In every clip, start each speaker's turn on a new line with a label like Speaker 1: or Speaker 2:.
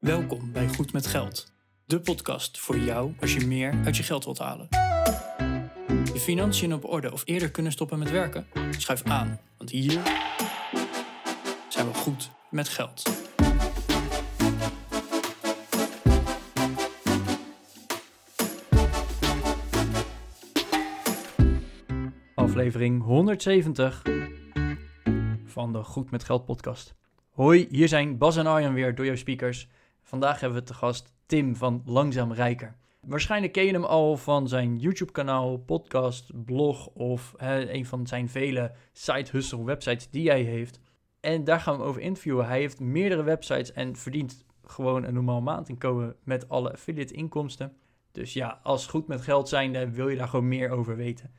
Speaker 1: Welkom bij Goed met Geld, de podcast voor jou als je meer uit je geld wilt halen. Je financiën op orde of eerder kunnen stoppen met werken? Schuif aan, want hier zijn we goed met geld. Aflevering 170 van de Goed met Geld podcast. Hoi, hier zijn Bas en Arjan weer door jouw speakers. Vandaag hebben we te gast Tim van Langzaam Rijker. Waarschijnlijk ken je hem al van zijn YouTube-kanaal, podcast, blog of een van zijn vele side hustle websites die hij heeft. En daar gaan we over interviewen. Hij heeft meerdere websites en verdient gewoon een normaal maandinkomen met alle affiliate inkomsten. Dus ja, als goed met geld zijnde wil je daar gewoon meer over weten.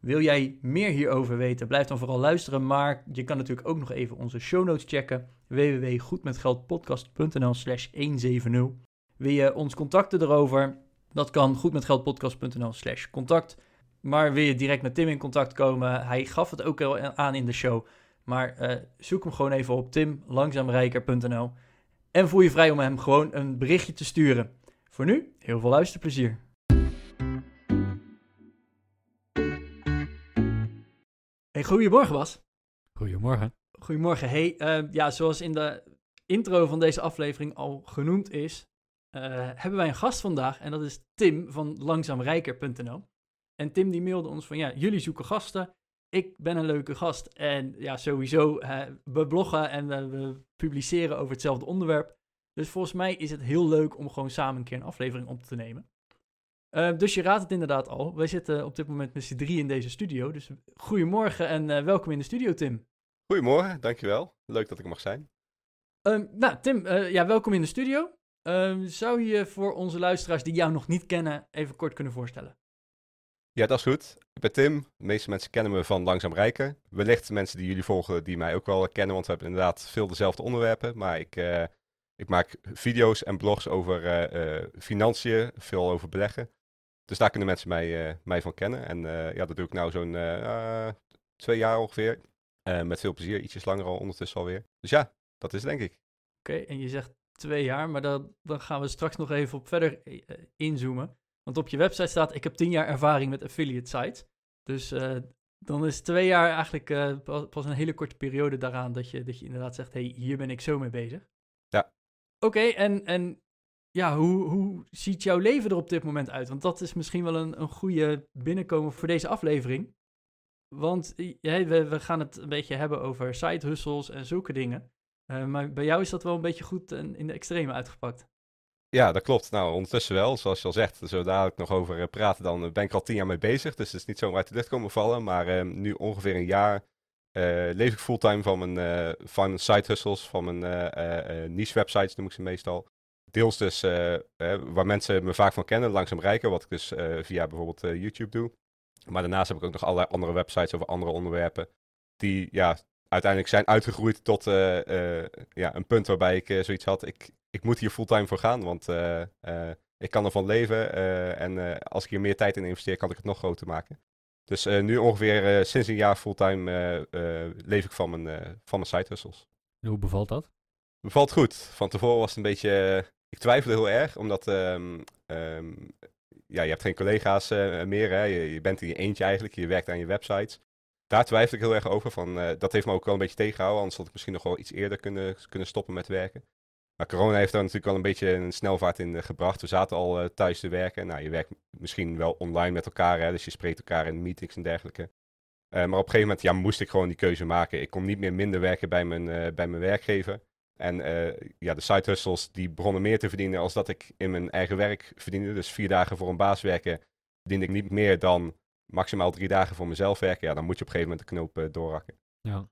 Speaker 1: Wil jij meer hierover weten? Blijf dan vooral luisteren. Maar je kan natuurlijk ook nog even onze show notes checken. www.goedmetgeldpodcast.nl slash 170. Wil je ons contacten erover? Dat kan goedmetgeldpodcast.nl slash contact. Maar wil je direct met Tim in contact komen? Hij gaf het ook al aan in de show. Maar uh, zoek hem gewoon even op timlangzaamrijker.nl. En voel je vrij om hem gewoon een berichtje te sturen. Voor nu, heel veel luisterplezier. Hey, goedemorgen Bas.
Speaker 2: Goedemorgen.
Speaker 1: Goedemorgen. Hey, uh, ja, zoals in de intro van deze aflevering al genoemd is, uh, hebben wij een gast vandaag en dat is Tim van langzaamrijker.nl. En Tim die mailde ons van ja, jullie zoeken gasten. Ik ben een leuke gast en ja, sowieso, uh, we bloggen en we publiceren over hetzelfde onderwerp. Dus volgens mij is het heel leuk om gewoon samen een keer een aflevering op te nemen. Uh, dus je raadt het inderdaad al. Wij zitten op dit moment met z'n drie in deze studio. Dus goedemorgen en uh, welkom in de studio, Tim.
Speaker 3: Goedemorgen, dankjewel. Leuk dat ik er mag zijn.
Speaker 1: Uh, nou, Tim, ja, welkom in de studio. Ehm, zou je voor onze luisteraars die jou nog niet kennen even kort kunnen voorstellen?
Speaker 3: Ja, dat is goed. Ik ben Tim. De meeste mensen kennen me van Langzaam Rijken. Wellicht mensen die jullie volgen die mij ook wel kennen, want we hebben inderdaad veel dezelfde onderwerpen. Maar ik, ik maak video's en blogs over financiën, veel over beleggen. Dus daar kunnen mensen mij, uh, mij van kennen. En uh, ja, dat doe ik nou zo'n uh, twee jaar ongeveer. met veel plezier, ietsjes langer al ondertussen alweer. Dus ja, dat is denk ik.
Speaker 1: Oké, okay, en je zegt twee jaar, maar dan, dan gaan we straks nog even op verder inzoomen. Want op je website staat, ik heb tien jaar ervaring met affiliate sites. Dus dan is twee jaar eigenlijk pas een hele korte periode daaraan dat je, dat je inderdaad zegt, hey, hier ben ik zo mee bezig.
Speaker 3: Ja.
Speaker 1: Oké, okay, en, en ja, hoe, hoe ziet jouw leven er op dit moment uit? Want dat is misschien wel een, een goede binnenkomen voor deze aflevering. Want ja, we, we gaan het een beetje hebben over side hustles en zulke dingen. Uh, maar bij jou is dat wel een beetje goed in de extreme uitgepakt.
Speaker 3: Ja, dat klopt. Nou, ondertussen wel. Zoals je al zegt, zo dadelijk nog over uh, praten, dan ben ik al tien jaar mee bezig. Dus het is niet zomaar uit de lucht komen vallen. Maar uh, nu ongeveer een jaar leef ik fulltime van mijn, van side hustles, van mijn niche websites noem ik ze meestal deels dus uh, waar mensen me vaak van kennen, langzaam rijken, wat ik dus uh, via bijvoorbeeld uh, YouTube doe. Maar daarnaast heb ik ook nog allerlei andere websites over andere onderwerpen, die ja, uiteindelijk zijn uitgegroeid tot ja, een punt waarbij ik zoiets had, ik, ik moet hier fulltime voor gaan, want ik kan ervan leven en als ik hier meer tijd in investeer, kan ik het nog groter maken. Dus nu ongeveer sinds een jaar fulltime leef ik van mijn, van mijn side hustles.
Speaker 2: Hoe bevalt dat?
Speaker 3: Bevalt goed. Van tevoren was het een beetje ik twijfelde heel erg, omdat um, um, ja, je hebt geen collega's uh, meer. Hè? Je, bent in je eentje eigenlijk, je werkt aan je websites. Daar twijfel ik heel erg over. Van, uh, dat heeft me ook wel een beetje tegengehouden, anders had ik misschien nog wel iets eerder kunnen, kunnen stoppen met werken. Maar corona heeft daar natuurlijk wel een beetje een snelvaart in uh, gebracht. We zaten al thuis te werken. Nou, je werkt misschien wel online met elkaar, hè? dus je spreekt elkaar in meetings en dergelijke. maar op een gegeven moment ja, moest ik gewoon die keuze maken. Ik kon niet meer minder werken bij mijn, bij mijn werkgever. En uh, ja, de side hustles die begonnen meer te verdienen als dat ik in mijn eigen werk verdiende. Dus vier dagen voor een baas werken verdiende ik niet meer dan maximaal drie dagen voor mezelf werken. Ja, dan moet je op een gegeven moment de knoop uh, doorrakken.
Speaker 2: Ja.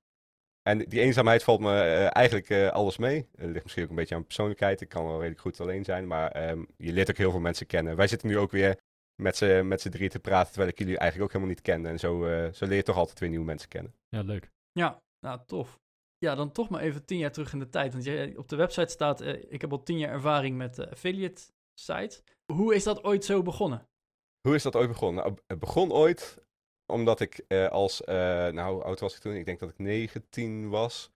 Speaker 3: En die eenzaamheid valt me uh, eigenlijk alles mee. Het ligt misschien ook een beetje aan persoonlijkheid. Ik kan wel redelijk goed alleen zijn, maar um, je leert ook heel veel mensen kennen. Wij zitten nu ook weer met z'n drie te praten, terwijl ik jullie eigenlijk ook helemaal niet kende. En zo, zo leer je toch altijd weer nieuwe mensen kennen.
Speaker 2: Ja, leuk.
Speaker 1: Ja, nou tof ja, dan toch maar even tien jaar terug in de tijd. Want je, op de website staat, uh, ik heb al tien jaar ervaring met uh, affiliate sites. Hoe is dat ooit zo begonnen?
Speaker 3: Hoe is dat ooit begonnen? Nou, het begon ooit omdat ik uh, als, nou hoe oud was ik toen? Ik denk dat ik 19 was.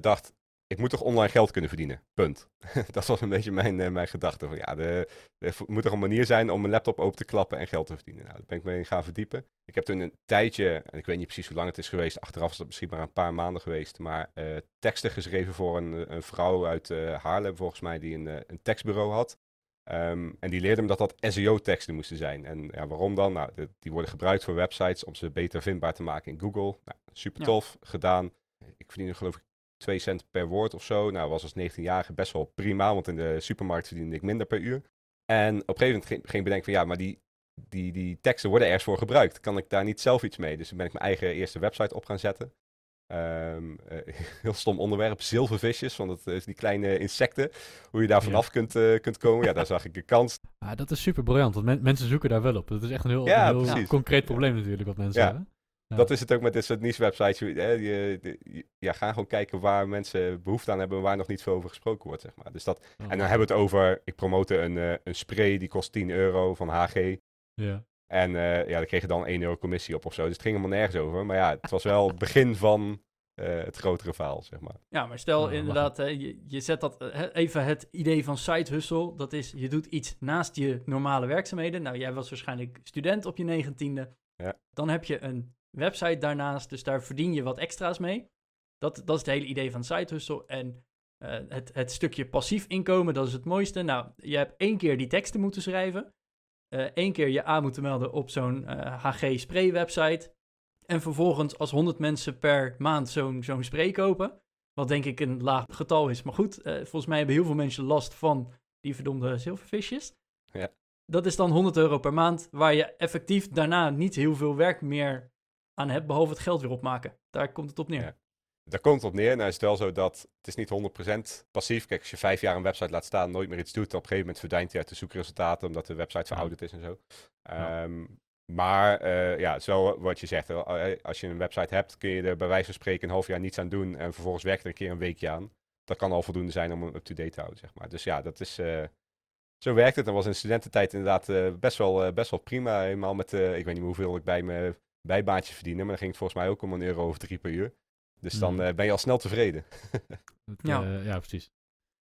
Speaker 3: dacht, ik moet toch online geld kunnen verdienen. Punt. dat was een beetje mijn, eh, mijn gedachte. Van, ja, er moet toch een manier zijn om een laptop open te klappen en geld te verdienen. Nou, daar ben ik mee gaan verdiepen. Ik heb toen een tijdje, en ik weet niet precies hoe lang het is geweest, achteraf is dat misschien maar een paar maanden geweest, maar uh, teksten geschreven voor een, een vrouw uit uh, Haarlem, volgens mij, die een, een tekstbureau had. Um, en die leerde me dat dat SEO-teksten moesten zijn. En ja, waarom dan? Nou, de, die worden gebruikt voor websites om ze beter vindbaar te maken in Google. Nou, super tof, gedaan. Ik verdien geloof ik 2 cent per woord of zo. Nou, was als 19-jarige best wel prima, want in de supermarkt verdiende ik minder per uur. En op een gegeven moment ging, ging bedenken van ja, maar die, die, die teksten worden ergens voor gebruikt. Kan ik daar niet zelf iets mee? Dus toen ben ik mijn eigen eerste website op gaan zetten. Um, uh, heel stom onderwerp, zilvervisjes, want het is die kleine insecten. Hoe je daar vanaf ja. kunt, uh, kunt komen, ja, daar zag ik een kans.
Speaker 2: Ah, dat is super briljant, want men mensen zoeken daar wel op. Dat is echt een heel, ja, een heel concreet probleem natuurlijk wat mensen hebben.
Speaker 3: Ja. Dat is het ook met dit soort niche-websites. Je, je, je, ja, ga gewoon kijken waar mensen behoefte aan hebben, waar nog niet veel over gesproken wordt, zeg maar. Dus dat, oh. En dan hebben we het over, ik promote een, uh, een spray die kost 10 euro van HG.
Speaker 2: Ja.
Speaker 3: En uh, ja, daar kreeg je dan 1 euro commissie op of zo. Dus het ging helemaal nergens over. Maar ja, het was wel het begin van uh, het grotere verhaal, zeg maar.
Speaker 1: Ja, maar stel oh, inderdaad, hè, je, je zet dat uh, even het idee van side hustle. Dat is, je doet iets naast je normale werkzaamheden. Nou, jij was waarschijnlijk student op je negentiende.
Speaker 3: Ja.
Speaker 1: Dan heb je een website daarnaast, dus daar verdien je wat extra's mee. Dat, dat is het hele idee van side hustle. En uh, het, het stukje passief inkomen, dat is het mooiste. Nou, je hebt één keer die teksten moeten schrijven. Eén keer je aan moeten melden op zo'n HG Spray website. En vervolgens als 100 mensen per maand zo'n zo'n spray kopen. Wat denk ik een laag getal is. Maar goed, uh, volgens mij hebben heel veel mensen last van die verdomde zilvervisjes.
Speaker 3: Ja.
Speaker 1: Dat is dan 100 euro per maand, waar je effectief daarna niet heel veel werk meer aan hebt, behalve het geld weer opmaken. Daar komt het op neer. Ja.
Speaker 3: Daar komt het op neer. Nou is het wel zo dat het is niet 100% passief. Kijk, als je vijf jaar een website laat staan, nooit meer iets doet, op een gegeven moment verdwijnt hij uit de zoekresultaten, omdat de website verouderd is en zo. Ja. Um, maar uh, ja, zo wat je zegt. Eh, als je een website hebt, kun je er bij wijze van spreken een half jaar niets aan doen. En vervolgens werkt er een keer een weekje aan. Dat kan al voldoende zijn om hem up-to-date te houden, zeg maar. Dus ja, dat is... Uh, zo werkt het. En was in studententijd inderdaad uh, best, wel, best wel prima. Helemaal met, ik weet niet hoeveel ik bij mijn bijbaantje verdiende. Maar dan ging het volgens mij ook om een euro of drie per uur. Dus dan mm. ben je al snel tevreden.
Speaker 2: ja. ja, precies.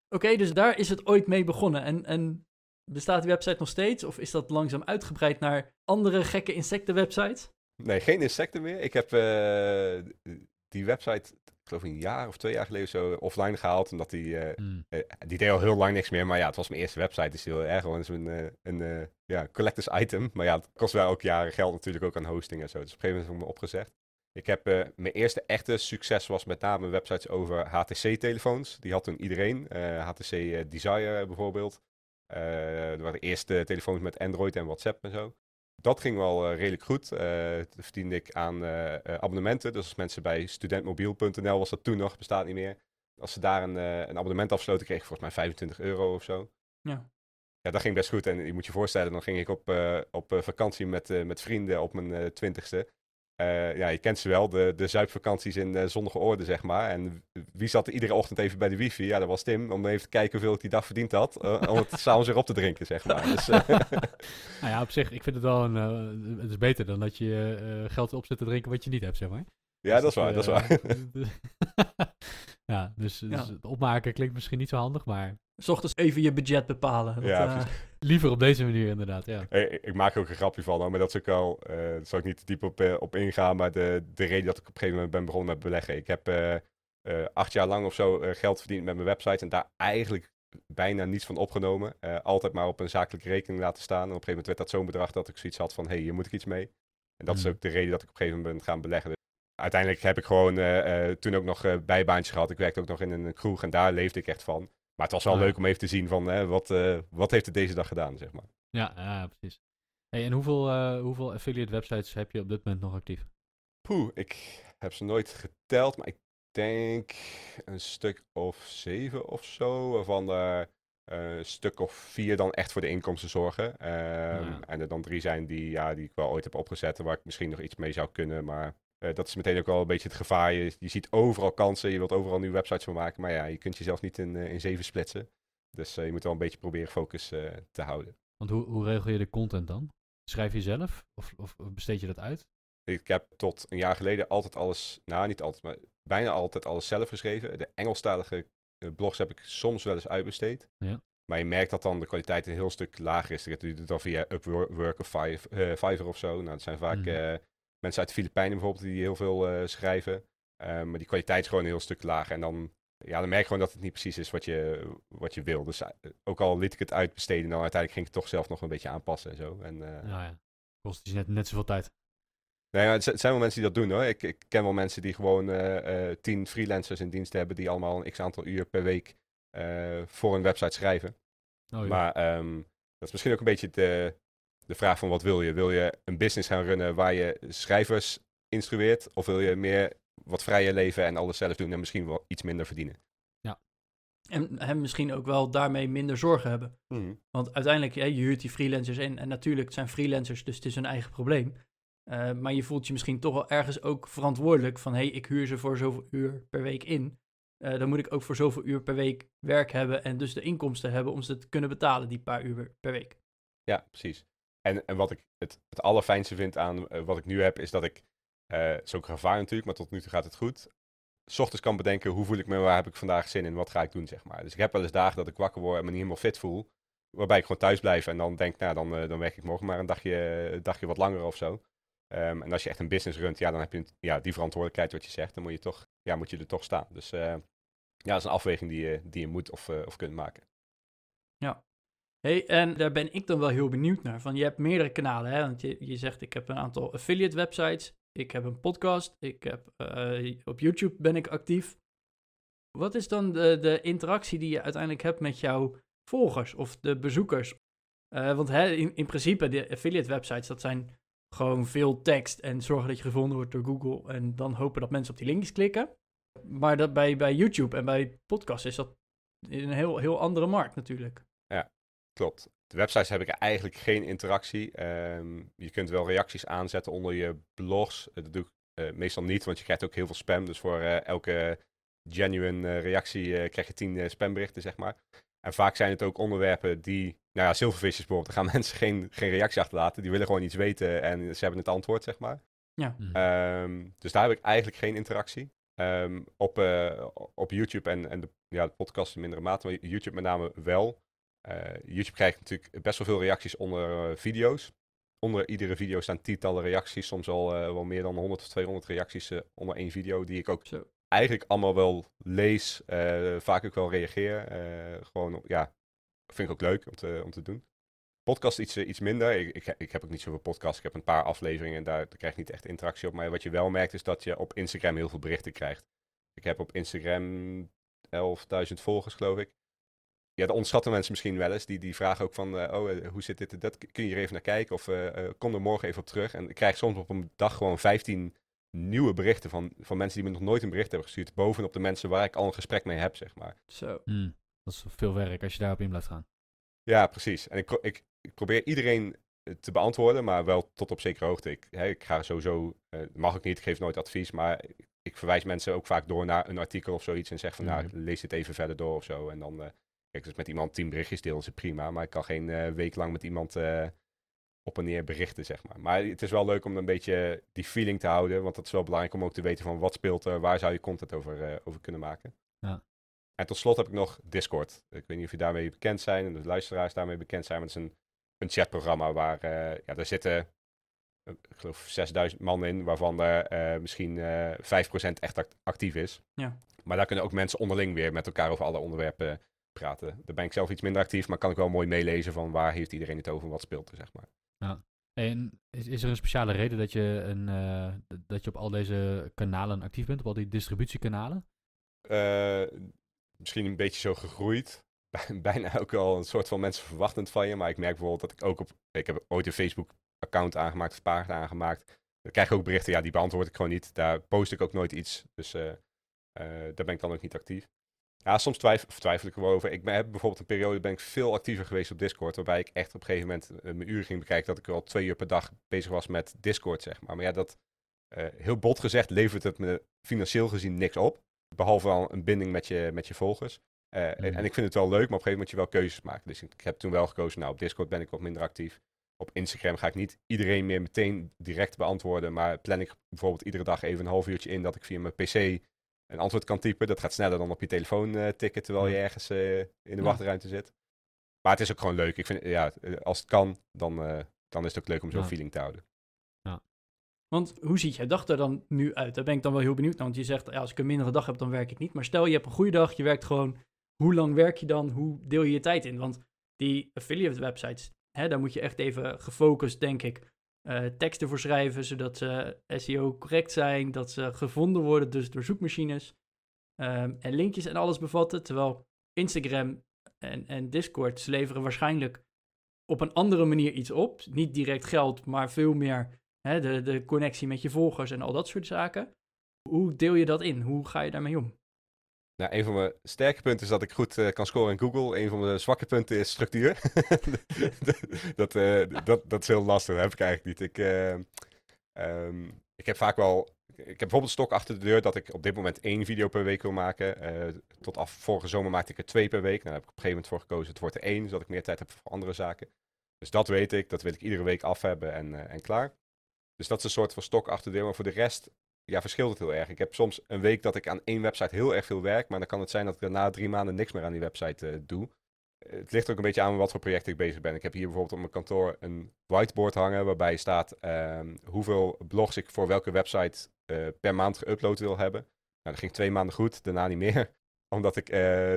Speaker 1: Oké, dus daar is het ooit mee begonnen. En, en Bestaat die website nog steeds? Of is dat langzaam uitgebreid naar andere gekke insectenwebsites?
Speaker 3: Nee, geen insecten meer. Ik heb uh, die website, geloof een jaar of twee jaar geleden zo offline gehaald. Omdat die, uh, mm. uh, die deed al heel lang niks meer. Maar ja, het was mijn eerste website. Dus heel erg gewoon een, een ja, collectors item. Maar ja, het kost wel ook jaren geld natuurlijk ook aan hosting en zo. Dus op een gegeven moment heb ik me opgezegd. Ik heb mijn eerste echte succes was met name websites over HTC-telefoons. Die had toen iedereen. HTC Desire bijvoorbeeld. Er waren eerste telefoons met Android en WhatsApp en zo. Dat ging wel uh, redelijk goed. Uh, verdiende ik aan abonnementen. Dus als mensen bij studentmobiel.nl was dat toen nog, bestaat niet meer. Als ze daar een, een abonnement afsloten, kreeg ik volgens mij 25 euro of zo.
Speaker 1: Ja.
Speaker 3: Ja, dat ging best goed. En je moet je voorstellen, dan ging ik op, op vakantie met, met vrienden op mijn twintigste. Uh, ja, je kent ze wel, de, de zuipvakanties in uh, zonnige orde, zeg maar. En wie zat er iedere ochtend even bij de wifi? Ja, dat was Tim, om even te kijken hoeveel ik die dag verdiend had. Uh, om het s'avonds weer op te drinken, zeg maar. Dus,
Speaker 2: nou ja, op zich, ik vind het wel een... het is beter dan dat je geld op zit te drinken wat je niet hebt, zeg maar.
Speaker 3: Ja, dus dat is waar, dat is waar.
Speaker 2: ja, dus, dus het opmaken klinkt misschien niet zo handig, maar...
Speaker 1: S ochtends even je budget bepalen. Dat,
Speaker 3: ja,
Speaker 2: Liever op deze manier inderdaad, ja.
Speaker 3: Ik, ik maak er ook een grapje van, maar dat is ook al, uh, daar zal ik niet te diep op, uh, op ingaan, maar de, de reden dat ik op een gegeven moment ben begonnen met beleggen. Ik heb uh, acht jaar lang of zo geld verdiend met mijn website en daar eigenlijk bijna niets van opgenomen. altijd maar op een zakelijke rekening laten staan. En op een gegeven moment werd dat zo'n bedrag dat ik zoiets had van, hé, hey, hier moet ik iets mee. En dat is mhm. ook de reden dat ik op een gegeven moment ben gaan beleggen. Dus uiteindelijk heb ik gewoon toen ook nog bijbaantjes gehad. Ik werkte ook nog in een kroeg en daar leefde ik echt van. Maar het was wel leuk om even te zien van hè, wat, uh, wat heeft het deze dag gedaan, zeg maar.
Speaker 2: Ja, ja precies. Hey, en hoeveel, uh, hoeveel affiliate websites heb je op dit moment nog actief?
Speaker 3: Poeh, ik heb ze nooit geteld, maar ik denk een stuk of zeven of zo. Waarvan er uh, een stuk of vier dan echt voor de inkomsten zorgen. Um, ja. En er dan drie zijn die, ja, die ik wel ooit heb opgezet. Waar ik misschien nog iets mee zou kunnen. Maar uh, dat is meteen ook wel een beetje het gevaar. Je, je, ziet overal kansen, je wilt overal nieuwe websites van maken. Maar ja, je kunt jezelf niet in, uh, in zeven splitsen. Dus uh, je moet wel een beetje proberen focus te houden.
Speaker 2: Want hoe, hoe regel je de content dan? Schrijf je zelf of, of besteed je dat uit?
Speaker 3: Ik heb tot een jaar geleden altijd alles, nou niet altijd, maar bijna altijd alles zelf geschreven. De Engelstalige eh, blogs heb ik soms wel eens uitbesteed.
Speaker 2: Ja.
Speaker 3: Maar je merkt dat dan de kwaliteit een heel stuk lager is. Je doet het dan via Upwork of Five, eh, Fiverr of zo. Nou, dat zijn vaak
Speaker 2: Mhm.
Speaker 3: eh, mensen uit de Filipijnen bijvoorbeeld die heel veel eh, schrijven. Eh, maar die kwaliteit is gewoon een heel stuk lager. En dan, ja, dan merk je gewoon dat het niet precies is wat je, wat je wil. Dus eh, ook al liet ik het uitbesteden, dan uiteindelijk ging ik het toch zelf nog een beetje aanpassen en zo. En, eh,
Speaker 2: Nou ja, kost dus net, net zoveel tijd.
Speaker 3: Nee, maar het zijn wel mensen die dat doen hoor. Ik, ik ken wel mensen die gewoon tien freelancers in dienst hebben die allemaal een x aantal uur per week voor een website schrijven.
Speaker 2: Oh, ja.
Speaker 3: Maar ehm, dat is misschien ook een beetje de, de vraag van wat wil je? Wil je een business gaan runnen waar je schrijvers instrueert? Of wil je meer wat vrijer leven en alles zelf doen en misschien wel iets minder verdienen?
Speaker 1: En hem misschien ook wel daarmee minder zorgen hebben. Want uiteindelijk, hè, je huurt die freelancers in. En natuurlijk het zijn freelancers, dus het is hun eigen probleem. Eh, maar je voelt je misschien toch wel ergens ook verantwoordelijk van... hé, hey, ik huur ze voor zoveel uur per week in. Eh, dan moet ik ook voor zoveel uur per week werk hebben... en dus de inkomsten hebben om ze te kunnen betalen, die paar uur per week.
Speaker 3: Ja, precies. En, en wat ik het, het allerfijnste vind aan eh, wat ik nu heb, is dat ik, ook een gevaar natuurlijk, maar tot nu toe gaat het goed. 's ochtends kan bedenken, hoe voel ik me, waar heb ik vandaag zin in, wat ga ik doen, zeg maar. Dus ik heb wel eens dagen dat ik wakker word en me niet helemaal fit voel, waarbij ik gewoon thuis blijf en dan denk, nou, dan, eh, dan werk ik morgen maar een dagje, een dagje wat langer of zo. Ehm, en als je echt een business runt, ja, dan heb je ja, die verantwoordelijkheid wat je zegt, dan moet je, toch, ja, moet je er toch staan. Dus ja, dat is een afweging die je, die je moet of, of kunt maken.
Speaker 1: Hey, en daar ben ik dan wel heel benieuwd naar. Van, je hebt meerdere kanalen, hè? Want je, je zegt, ik heb een aantal affiliate websites. Ik heb een podcast. Ik heb, eh, op YouTube ben ik actief. Wat is dan de, de interactie die je uiteindelijk hebt met jouw volgers of de bezoekers? Eh, want hè, in, in principe, de affiliate websites, dat zijn gewoon veel tekst en zorgen dat je gevonden wordt door Google en dan hopen dat mensen op die linkjes klikken. Maar dat bij, bij YouTube en bij podcasts is dat een heel, heel andere markt natuurlijk.
Speaker 3: Klopt. De websites heb ik eigenlijk geen interactie. Ehm, je kunt wel reacties aanzetten onder je blogs. Eh, Dat doe ik eh, meestal niet, want je krijgt ook heel veel spam. Dus voor eh, elke genuine eh, reactie eh, krijg je tien spamberichten, zeg maar. En vaak zijn het ook onderwerpen die, nou ja, zilvervisjes bijvoorbeeld, daar gaan mensen geen, geen reactie achterlaten. Die willen gewoon iets weten en ze hebben het antwoord, zeg maar.
Speaker 1: Ja.
Speaker 2: Mhm.
Speaker 3: Ehm, dus daar heb ik eigenlijk geen interactie. Ehm, op, eh, op YouTube en, en de, ja, de podcast in mindere mate, maar YouTube met name wel. Eh, YouTube krijgt natuurlijk best wel veel reacties onder eh, video's. Onder iedere video staan tientallen reacties, soms al eh, wel meer dan 100 of 200 reacties onder één video, die ik ook
Speaker 1: Zo.
Speaker 3: eigenlijk allemaal wel lees, vaak ook wel reageer. Gewoon, ja, vind ik ook leuk om te, om te doen. Podcast iets, iets minder. Ik, ik, ik heb ook niet zoveel podcasts. Ik heb een paar afleveringen en daar, daar krijg je niet echt interactie op. Maar wat je wel merkt is dat je op Instagram heel veel berichten krijgt. Ik heb op Instagram 11.000 volgers, geloof ik. Ja, dat onderschatten mensen misschien wel eens. Die, die vragen ook van, eh, oh, eh, hoe zit dit en dat? Kun je er even naar kijken? Of eh, eh, kom er morgen even op terug. En ik krijg soms op een dag gewoon 15 nieuwe berichten van, van mensen die me nog nooit een bericht hebben gestuurd. Bovenop de mensen waar ik al een gesprek mee heb, zeg maar.
Speaker 1: Zo.
Speaker 2: Hmm. Dat is veel werk als je daarop in blijft gaan.
Speaker 3: Ja, precies. En ik, pro- ik, ik probeer iedereen te beantwoorden, maar wel tot op zekere hoogte. Ik, hè, ik ga sowieso, eh, mag ik niet, ik geef nooit advies, maar ik verwijs mensen ook vaak door naar een artikel of zoiets en zeg van, nou,
Speaker 2: Mhm.
Speaker 3: lees dit even verder door of zo. En dan, eh kijk, dus met iemand tien berichtjes delen is prima, maar ik kan geen eh, week lang met iemand eh, op en neer berichten, zeg maar. Maar het is wel leuk om een beetje die feeling te houden, want dat is wel belangrijk om ook te weten van wat speelt er, waar zou je content over, eh, over kunnen maken.
Speaker 2: Ja.
Speaker 3: En tot slot heb ik nog Discord. Ik weet niet of je daarmee bekend zijn en de luisteraars daarmee bekend zijn, maar het is een, een chatprogramma waar, ja, daar zitten, ik geloof 6000 man in, waarvan er misschien eh 5% echt act- actief is.
Speaker 1: Ja.
Speaker 3: Maar daar kunnen ook mensen onderling weer met elkaar over alle onderwerpen praten. Daar ben ik zelf iets minder actief, maar kan ik wel mooi meelezen van waar heeft iedereen het over, wat speelt er, zeg maar.
Speaker 2: En is, is er een speciale reden dat je, een, eh, dat je op al deze kanalen actief bent, op al die distributiekanalen?
Speaker 3: Eh, misschien een beetje zo gegroeid. Bijna ook al een soort van mensen verwachtend van je. Maar ik merk bijvoorbeeld dat ik ook op... Ik heb ooit een Facebook-account aangemaakt, of pagina aangemaakt. Dan krijg ik ook berichten, ja, die beantwoord ik gewoon niet. Daar post ik ook nooit iets. Dus eh, daar ben ik dan ook niet actief. Ja, soms twijfel, ik erover. Ik ben, heb bijvoorbeeld een periode ben ik veel actiever geweest op Discord. Waarbij ik echt op een gegeven moment eh, mijn uren ging bekijken. Dat ik al twee uur per dag bezig was met Discord, zeg maar. Maar ja, dat... eh, heel bot gezegd levert het me financieel gezien niks op. Behalve al een binding met je, met je volgers. Eh, en,
Speaker 2: Mhm.
Speaker 3: en ik vind het wel leuk, maar op een gegeven moment moet je wel keuzes maken. Dus ik, ik heb toen wel gekozen, nou op Discord ben ik wat minder actief. Op Instagram ga ik niet iedereen meer meteen direct beantwoorden. Maar plan ik bijvoorbeeld iedere dag even een half uurtje in dat ik via mijn pc een antwoord kan typen. Dat gaat sneller dan op je telefoon eh, tikken terwijl je
Speaker 2: Ja.
Speaker 3: ergens eh, in de
Speaker 1: Ja.
Speaker 3: wachtruimte zit. Maar het is ook gewoon leuk. Ik vind, ja, eh, als het kan, dan, dan is het ook leuk om zo'n
Speaker 2: Ja.
Speaker 3: feeling te houden.
Speaker 1: Want hoe ziet jouw dag er dan nu uit? Daar ben ik dan wel heel benieuwd naar. Want je zegt, ja, als ik een mindere dag heb, dan werk ik niet. Maar stel, je hebt een goede dag, je werkt gewoon. Hoe lang werk je dan? Hoe deel je je tijd in? Want die affiliate websites, hè, daar moet je echt even gefocust, denk ik, eh, teksten voor schrijven, zodat ze SEO correct zijn, dat ze gevonden worden, dus door zoekmachines. Ehm, en linkjes en alles bevatten. Terwijl Instagram en, en Discord, leveren waarschijnlijk op een andere manier iets op. Niet direct geld, maar veel meer hè, de, de connectie met je volgers en al dat soort zaken. Hoe deel je dat in? Hoe ga je daarmee om?
Speaker 3: Nou, een van mijn sterke punten is dat ik goed eh, kan scoren in Google. Een van mijn zwakke punten is structuur. dat, eh, dat, dat is heel lastig, dat heb ik eigenlijk niet. Ik, eh, ehm, ik heb vaak wel... Ik heb bijvoorbeeld stok achter de deur dat ik op dit moment één video per week wil maken. Tot af vorige zomer maakte ik er twee per week. Nou, daar heb ik op een gegeven moment voor gekozen. Het wordt er één, zodat ik meer tijd heb voor andere zaken. Dus dat weet ik. Dat wil ik iedere week af hebben en, en klaar. Dus dat is een soort van stok achter de deur. Maar voor de rest ja, verschilt het heel erg. Ik heb soms een week dat ik aan één website heel erg veel werk, maar dan kan het zijn dat ik daarna drie maanden niks meer aan die website eh, doe. Eh, Het ligt ook een beetje aan wat voor project ik bezig ben. Ik heb hier bijvoorbeeld op mijn kantoor een whiteboard hangen waarbij staat ehm, hoeveel blogs ik voor welke website eh, per maand geüpload wil hebben. Nou, dat ging twee maanden goed, daarna niet meer. Omdat ik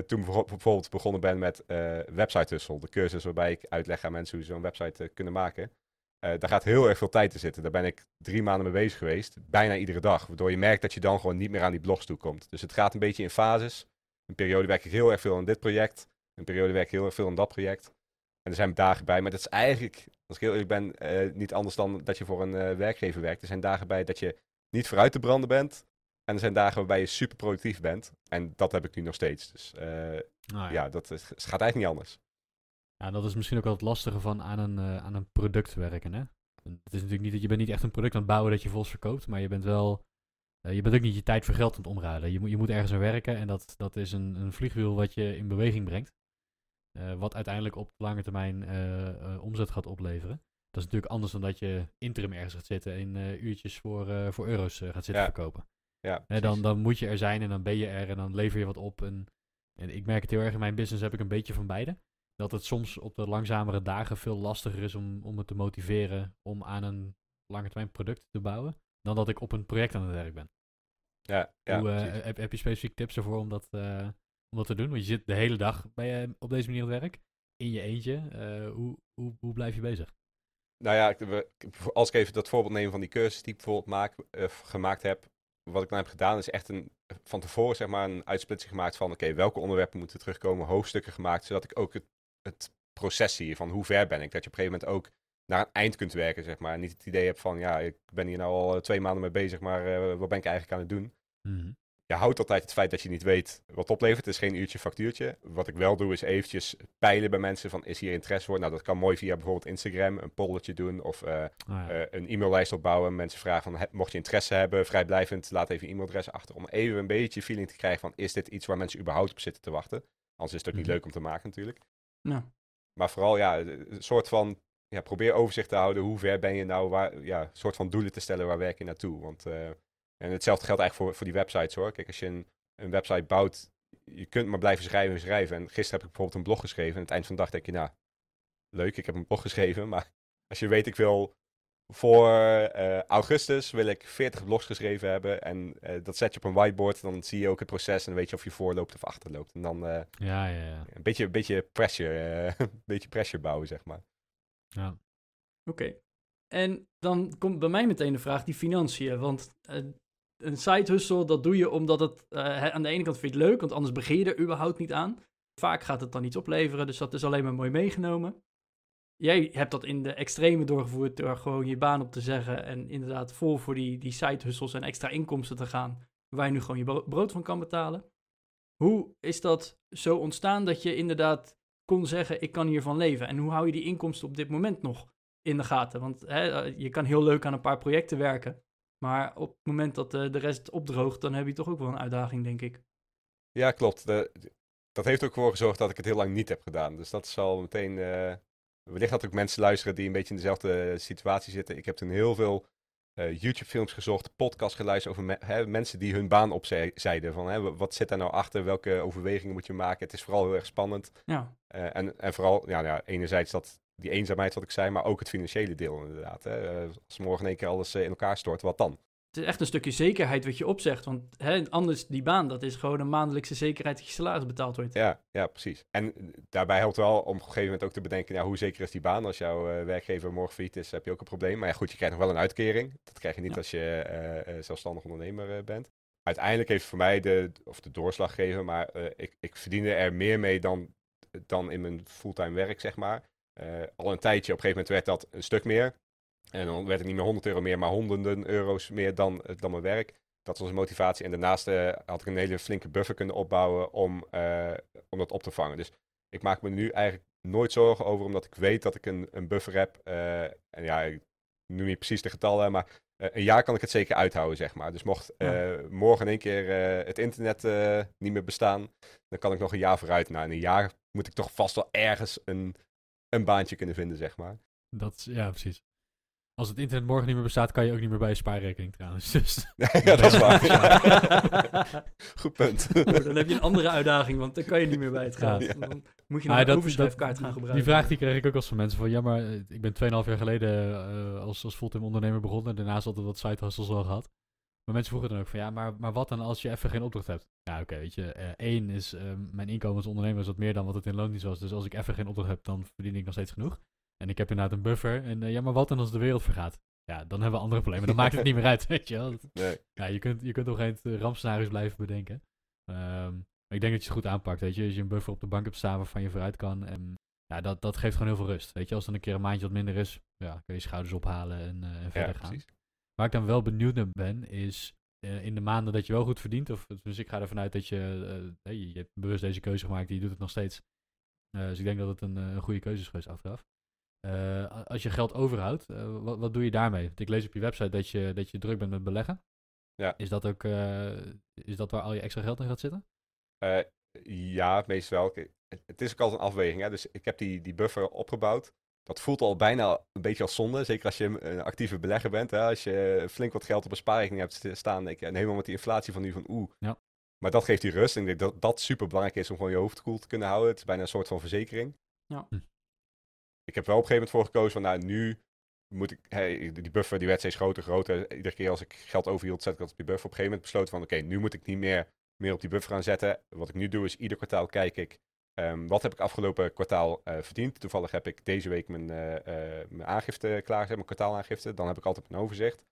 Speaker 3: toen bijvo- bijvoorbeeld begonnen ben met Website Hustle, de cursus waarbij ik uitleg aan mensen hoe ze zo'n website kunnen maken. Eh, daar gaat heel erg veel tijd in zitten. Daar ben ik drie maanden mee bezig geweest. Bijna iedere dag. Waardoor je merkt dat je dan gewoon niet meer aan die blogs toe komt. Dus het gaat een beetje in fases. Een periode werk ik heel erg veel aan dit project. Een periode werk ik heel erg veel aan dat project. En er zijn dagen bij. Maar dat is eigenlijk, als ik heel eerlijk ben, eh, niet anders dan dat je voor een eh, werkgever werkt. Er zijn dagen bij dat je niet vooruit te branden bent. En er zijn dagen waarbij je super productief bent. En dat heb ik nu nog steeds. Dus
Speaker 2: Nou
Speaker 3: ja, dat is- gaat eigenlijk niet anders.
Speaker 2: Ja, dat is misschien ook wel het lastige van aan een, eh, aan een product werken. Hè? Het is natuurlijk niet dat je bent niet echt een product aan het bouwen dat je volgens verkoopt, maar je bent wel. eh, je bent ook niet je tijd voor geld aan het omruilen. Je moet, je moet ergens aan werken en dat, dat is een, een vliegwiel wat je in beweging brengt. eh, wat uiteindelijk op lange termijn omzet gaat opleveren. Dat is natuurlijk anders dan dat je interim ergens gaat zitten en uurtjes voor, voor euro's gaat zitten
Speaker 3: Ja.
Speaker 2: verkopen.
Speaker 3: Ja,
Speaker 2: dan, dan moet je er zijn en dan ben je er en dan lever je wat op. En, en ik merk het heel erg in mijn business heb ik een beetje van beide. Dat het soms op de langzamere dagen veel lastiger is om, om me te motiveren om aan een langetermijn product te bouwen. Dan dat ik op een project aan het werk ben.
Speaker 3: ja, ja,
Speaker 2: Hoe, eh, heb, heb je specifiek tips ervoor om dat, eh, om dat te doen? Want je zit de hele dag bij je op deze manier aan het werk. In je eentje. Eh, hoe, hoe, hoe blijf je bezig?
Speaker 3: Nou ja, als ik even dat voorbeeld neem van die cursus die ik bijvoorbeeld maak, eh, gemaakt heb. Wat ik nou heb gedaan is echt een, van tevoren zeg maar een uitsplitsing gemaakt van oké, welke onderwerpen moeten terugkomen, hoofdstukken gemaakt, zodat ik ook het, het proces zie van hoe ver ben ik. Dat je op een gegeven moment ook naar een eind kunt werken, zeg maar. En niet het idee hebt van ja, ik ben hier nou al eh, twee maanden mee bezig, maar eh, wat ben ik eigenlijk aan het doen?
Speaker 2: Mhm.
Speaker 3: je houdt altijd het feit dat je niet weet wat oplevert. Het is geen uurtje factuurtje. Wat ik wel doe is eventjes peilen bij mensen van is hier interesse voor? Nou, dat kan mooi via bijvoorbeeld Instagram, een polletje doen of eh,
Speaker 2: Ah, ja.
Speaker 3: een e-maillijst opbouwen. Mensen vragen van, mocht je interesse hebben, vrijblijvend, laat even je e-mailadres achter. Om even een beetje feeling te krijgen van, is dit iets waar mensen überhaupt op zitten te wachten? Anders is het ook niet
Speaker 2: Mhm.
Speaker 3: leuk om te maken natuurlijk. Maar vooral, ja, een soort van, ja, probeer overzicht te houden. Hoe ver ben je nou, waar, ja, een soort van doelen te stellen, waar werk je naartoe? Want, eh, en hetzelfde geldt eigenlijk voor, voor die websites hoor. Kijk, als je een, een website bouwt, je kunt maar blijven schrijven en schrijven. En gisteren heb ik bijvoorbeeld een blog geschreven. En aan het eind van de dag denk je, nou, leuk, ik heb een blog geschreven. Maar als je weet, ik wil voor eh, augustus wil ik 40 blogs geschreven hebben. En eh, dat zet je op een whiteboard. Dan zie je ook het proces en dan weet je of je voorloopt of achterloopt. En dan eh,
Speaker 2: ja, ja, ja.
Speaker 3: een beetje, een beetje pressure, eh, een beetje pressure bouwen, zeg maar.
Speaker 2: ja.
Speaker 1: Oké. En dan komt bij mij meteen de vraag, die financiën. Want een side hustle, dat doe je omdat het eh, aan de ene kant vind je het leuk, want anders begin je er überhaupt niet aan. Vaak gaat het dan iets opleveren, dus dat is alleen maar mooi meegenomen. Jij hebt dat in de extreme doorgevoerd door gewoon je baan op te zeggen en inderdaad vol voor die, die side hustles en extra inkomsten te gaan, waar je nu gewoon je bro- brood van kan betalen. Hoe is dat zo ontstaan dat je inderdaad kon zeggen, ik kan hiervan leven? En hoe hou je die inkomsten op dit moment nog in de gaten? Want hè, eh, je kan heel leuk aan een paar projecten werken, maar op het moment dat eh, de rest opdroogt, dan heb je toch ook wel een uitdaging, denk ik.
Speaker 3: Ja, klopt. Dat heeft ook voor gezorgd dat ik het heel lang niet heb gedaan. Dus dat is al meteen. eh wellicht dat ook mensen luisteren die een beetje in dezelfde situatie zitten. Ik heb toen heel veel eh, YouTube-films gezocht, podcast geluisterd over me- hè, mensen die hun baan opzeiden. Van, hè, wa- wat zit daar nou achter? Welke overwegingen moet je maken? Het is vooral heel erg spannend.
Speaker 1: Ja,
Speaker 3: Eh, en, en vooral, ja, ja, enerzijds dat, die eenzaamheid wat ik zei, maar ook het financiële deel inderdaad. Hè. Eh, als morgen in één keer alles eh, in elkaar stort, wat dan?
Speaker 1: Het is echt een stukje zekerheid wat je opzegt. Want hè, anders, die baan, dat is gewoon een maandelijkse zekerheid dat je salaris betaald wordt.
Speaker 3: Ja, ja, precies. En daarbij helpt wel om op een gegeven moment ook te bedenken, ja, hoe zeker is die baan? Als jouw eh, werkgever morgen failliet is, heb je ook een probleem. Maar ja, goed, je krijgt nog wel een uitkering. Dat krijg je niet
Speaker 1: Ja.
Speaker 3: als je eh, eh, zelfstandig ondernemer bent. Uiteindelijk heeft voor mij de, of de doorslag gegeven, maar ik, ik verdiende er meer mee dan, dan in mijn fulltime werk, zeg maar. Al een tijdje, op een gegeven moment werd dat een stuk meer. En dan werd het niet meer 100 euro meer, maar honderden euro's meer dan, eh, dan mijn werk. Dat was een motivatie. En daarnaast eh, had ik een hele flinke buffer kunnen opbouwen om, eh, om dat op te vangen. Dus ik maak me nu eigenlijk nooit zorgen over, omdat ik weet dat ik een, een buffer heb. en ja, ik noem niet precies de getallen, maar een jaar kan ik het zeker uithouden, zeg maar. Dus mocht morgen in één keer het internet niet meer bestaan, dan kan ik nog een jaar vooruit. Nou, in een jaar moet ik toch vast wel ergens een, een baantje kunnen vinden, zeg maar.
Speaker 2: Dat, ja, precies. Als het internet morgen niet meer bestaat, kan je ook niet meer bij je spaarrekening trouwens. Dus
Speaker 3: ja, dat is waar. Goed punt.
Speaker 1: Oh, dan heb je een andere uitdaging, want dan kan je niet meer bij het
Speaker 2: Ja.
Speaker 1: geld. Dan moet je nog
Speaker 2: Maar
Speaker 1: een overschrijfkaart gaan gebruiken.
Speaker 2: Die vraag die kreeg ik ook als van mensen van, ja, maar eh, ik ben 2,5 jaar geleden eh, als, als fulltime ondernemer begonnen. En daarnaast altijd wat side hustles wel gehad. Maar mensen vroegen dan ook van, ja, maar, maar wat dan als je even geen opdracht hebt? Ja, oké, weet je. eh, één is, mijn inkomen als ondernemer is wat meer dan wat het in loondienst was. Dus als ik even geen opdracht heb, dan verdien ik nog steeds genoeg. En ik heb inderdaad een buffer. En eh, ja, maar wat dan als de wereld vergaat? Ja, dan hebben we andere problemen. Dan maakt het niet meer uit, weet je wel.
Speaker 3: Nee.
Speaker 2: ja, je kunt, je kunt op geen rampscenario's blijven bedenken. Maar ik denk dat je het goed aanpakt, weet je. Als je een buffer op de bank hebt staan waarvan je vooruit kan. En ja, dat, dat geeft gewoon heel veel rust. Weet je, als dan een keer een maandje wat minder is, ja, kun je je schouders ophalen en, eh, en
Speaker 3: Ja,
Speaker 2: verder gaan.
Speaker 3: precies.
Speaker 2: Waar ik dan wel benieuwd naar ben, is eh, in de maanden dat je wel goed verdient, of dus ik ga ervan uit dat je, eh, je, je hebt bewust deze keuze gemaakt, je doet het nog steeds. Eh, dus ik denk dat het een, eh, een goede keuze is geweest achteraf. Eh, als je geld overhoudt, eh, wat, wat doe je daarmee? Want ik lees op je website dat je, dat je druk bent met beleggen.
Speaker 3: Ja.
Speaker 2: Is dat ook eh, is dat waar al je extra geld in gaat zitten?
Speaker 3: Eh, ja, meestal wel. Het, is ook altijd een afweging. Hè? Dus ik heb die, die buffer opgebouwd. Dat voelt al bijna een beetje als zonde. Zeker als je een, actieve belegger bent. Hè? Als je flink wat geld op een spaarrekening hebt st- staan. Ik, en helemaal met die inflatie van nu van oeh.
Speaker 2: Ja.
Speaker 3: Maar dat geeft die rust. En ik denk dat dat super belangrijk is om gewoon je hoofd koel te kunnen houden. Het is bijna een soort van verzekering.
Speaker 1: Ja.
Speaker 3: Ik heb wel op een gegeven moment voor gekozen van nou nu moet ik, hey, die buffer die werd steeds groter, groter. Iedere keer als ik geld overhield, zet ik dat op die buffer. Op een gegeven moment besloten van, oké, nu moet ik niet meer, meer op die buffer gaan zetten. Wat ik nu doe is, ieder kwartaal kijk ik, ehm, wat heb ik afgelopen kwartaal eh, verdiend. Toevallig heb ik deze week mijn, eh, eh, mijn aangifte klaargezet, mijn kwartaalaangifte. Dan heb ik altijd een overzicht.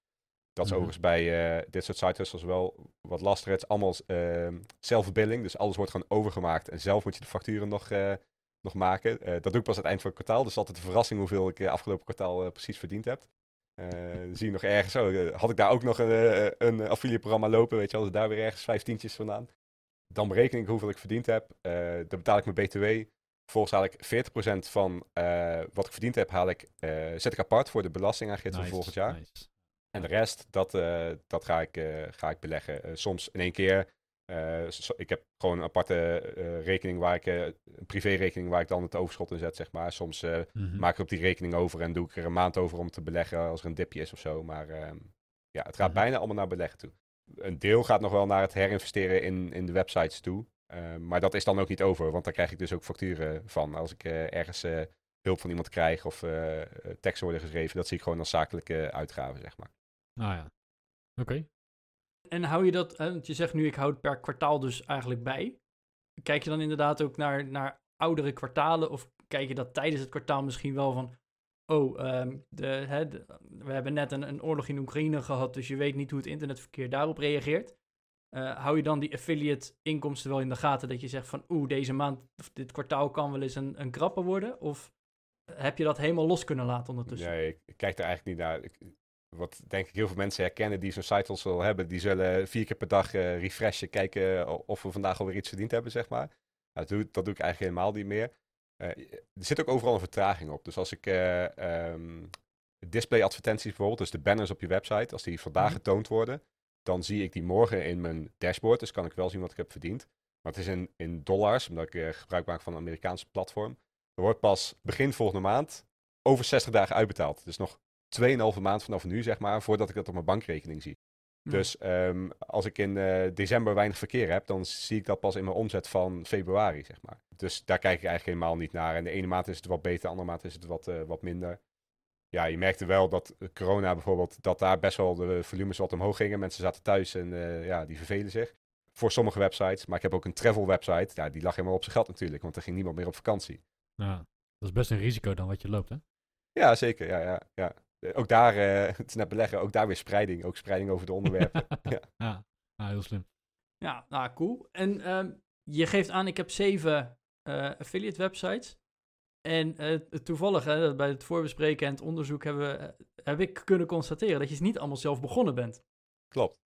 Speaker 3: Dat is
Speaker 2: Mhm.
Speaker 3: overigens bij dit soort site hustles wel wat lastiger. Het is allemaal ehm zelfbilling, dus alles wordt gewoon overgemaakt. En zelf moet je de facturen nog, nog maken. Eh, dat doe ik pas aan het eind van het kwartaal. Dus altijd een verrassing hoeveel ik eh, afgelopen kwartaal eh, precies verdiend heb. Zie je nog ergens, oh, had ik daar ook nog een, een affiliate-programma lopen, weet je wel, dus daar weer ergens vijftientjes vandaan. Dan bereken ik hoeveel ik verdiend heb. Dan betaal ik mijn btw. Vervolgens haal ik 40% van wat ik verdiend heb, haal ik, zet ik apart voor de belastingaangifte van volgend jaar.
Speaker 2: nice.
Speaker 3: En de rest, dat, dat ga, ik, ga ik beleggen. Soms in één keer. Eh, so- ik heb gewoon een aparte eh, rekening waar ik, eh, een privérekening waar ik dan het overschot in zet, zeg maar. Soms
Speaker 2: Mhm.
Speaker 3: maak ik op die rekening over en doe ik er een maand over om te beleggen als er een dipje is of zo. Maar ehm, ja, het gaat
Speaker 2: Mhm.
Speaker 3: bijna allemaal naar beleggen toe. Een deel gaat nog wel naar het herinvesteren in, in de websites toe. Ehm, maar dat is dan ook niet over, want daar krijg ik dus ook facturen van. Als ik ergens hulp van iemand krijg of teksten worden geschreven, dat zie ik gewoon als zakelijke uitgaven, zeg maar.
Speaker 2: Nou ja, oké.
Speaker 1: En hou je dat, want je zegt nu ik houd per kwartaal dus eigenlijk bij. Kijk je dan inderdaad ook naar, naar oudere kwartalen of kijk je dat tijdens het kwartaal misschien wel van, oh, ehm, de, hè, we hebben net een, een oorlog in Oekraïne gehad, dus je weet niet hoe het internetverkeer daarop reageert. Eh, hou je dan die affiliate inkomsten wel in de gaten dat je zegt van, oeh, deze maand of dit kwartaal kan wel eens een, een krapper worden? Of heb je dat helemaal los kunnen laten ondertussen?
Speaker 3: Nee, ik, kijk daar eigenlijk niet naar. Wat denk ik heel veel mensen herkennen die zo'n site hustle hebben, die zullen vier keer per dag eh, refreshen, kijken o- of we vandaag alweer iets verdiend hebben, zeg maar. Nou, dat, doe, dat doe ik eigenlijk helemaal niet meer. Eh, er zit ook overal een vertraging op. Dus als ik eh, ehm, display advertenties bijvoorbeeld, dus de banners op je website, als die vandaag
Speaker 1: Mhm.
Speaker 3: getoond worden, dan zie ik die morgen in mijn dashboard. Dus kan ik wel zien wat ik heb verdiend. Maar het is in, in dollars, omdat ik eh, gebruik maak van een Amerikaanse platform. Er wordt pas begin volgende maand over 60 dagen uitbetaald. Dus nog 2,5 maand vanaf nu, zeg maar, voordat ik dat op mijn bankrekening zie.
Speaker 1: Ja.
Speaker 3: Dus ehm, als ik in eh, december weinig verkeer heb, dan zie ik dat pas in mijn omzet van februari, zeg maar. Dus daar kijk ik eigenlijk helemaal niet naar. En de ene maand is het wat beter, de andere maand is het wat, eh, wat minder. Ja, je merkte wel dat corona bijvoorbeeld, dat daar best wel de volumes wat omhoog gingen. Mensen zaten thuis en eh, ja, die vervelen zich. Voor sommige websites. Maar ik heb ook een travel website. Ja, die lag helemaal op zijn geld natuurlijk, want er ging niemand meer op vakantie.
Speaker 2: Ja, dat is best een risico dan wat je loopt, hè?
Speaker 3: Ja, zeker. Ja, ja, ja. Eh, Ook daar, eh, het is net beleggen, ook daar weer spreiding. Ook spreiding over de onderwerpen. ja.
Speaker 2: ja. ja, heel slim.
Speaker 1: Ja, nou cool. En ehm, je geeft aan, ik heb zeven eh, affiliate websites. En eh, toevallig, hè, bij het voorbespreken en het onderzoek hebben, we, heb ik kunnen constateren dat je het niet allemaal zelf begonnen bent.
Speaker 3: Klopt.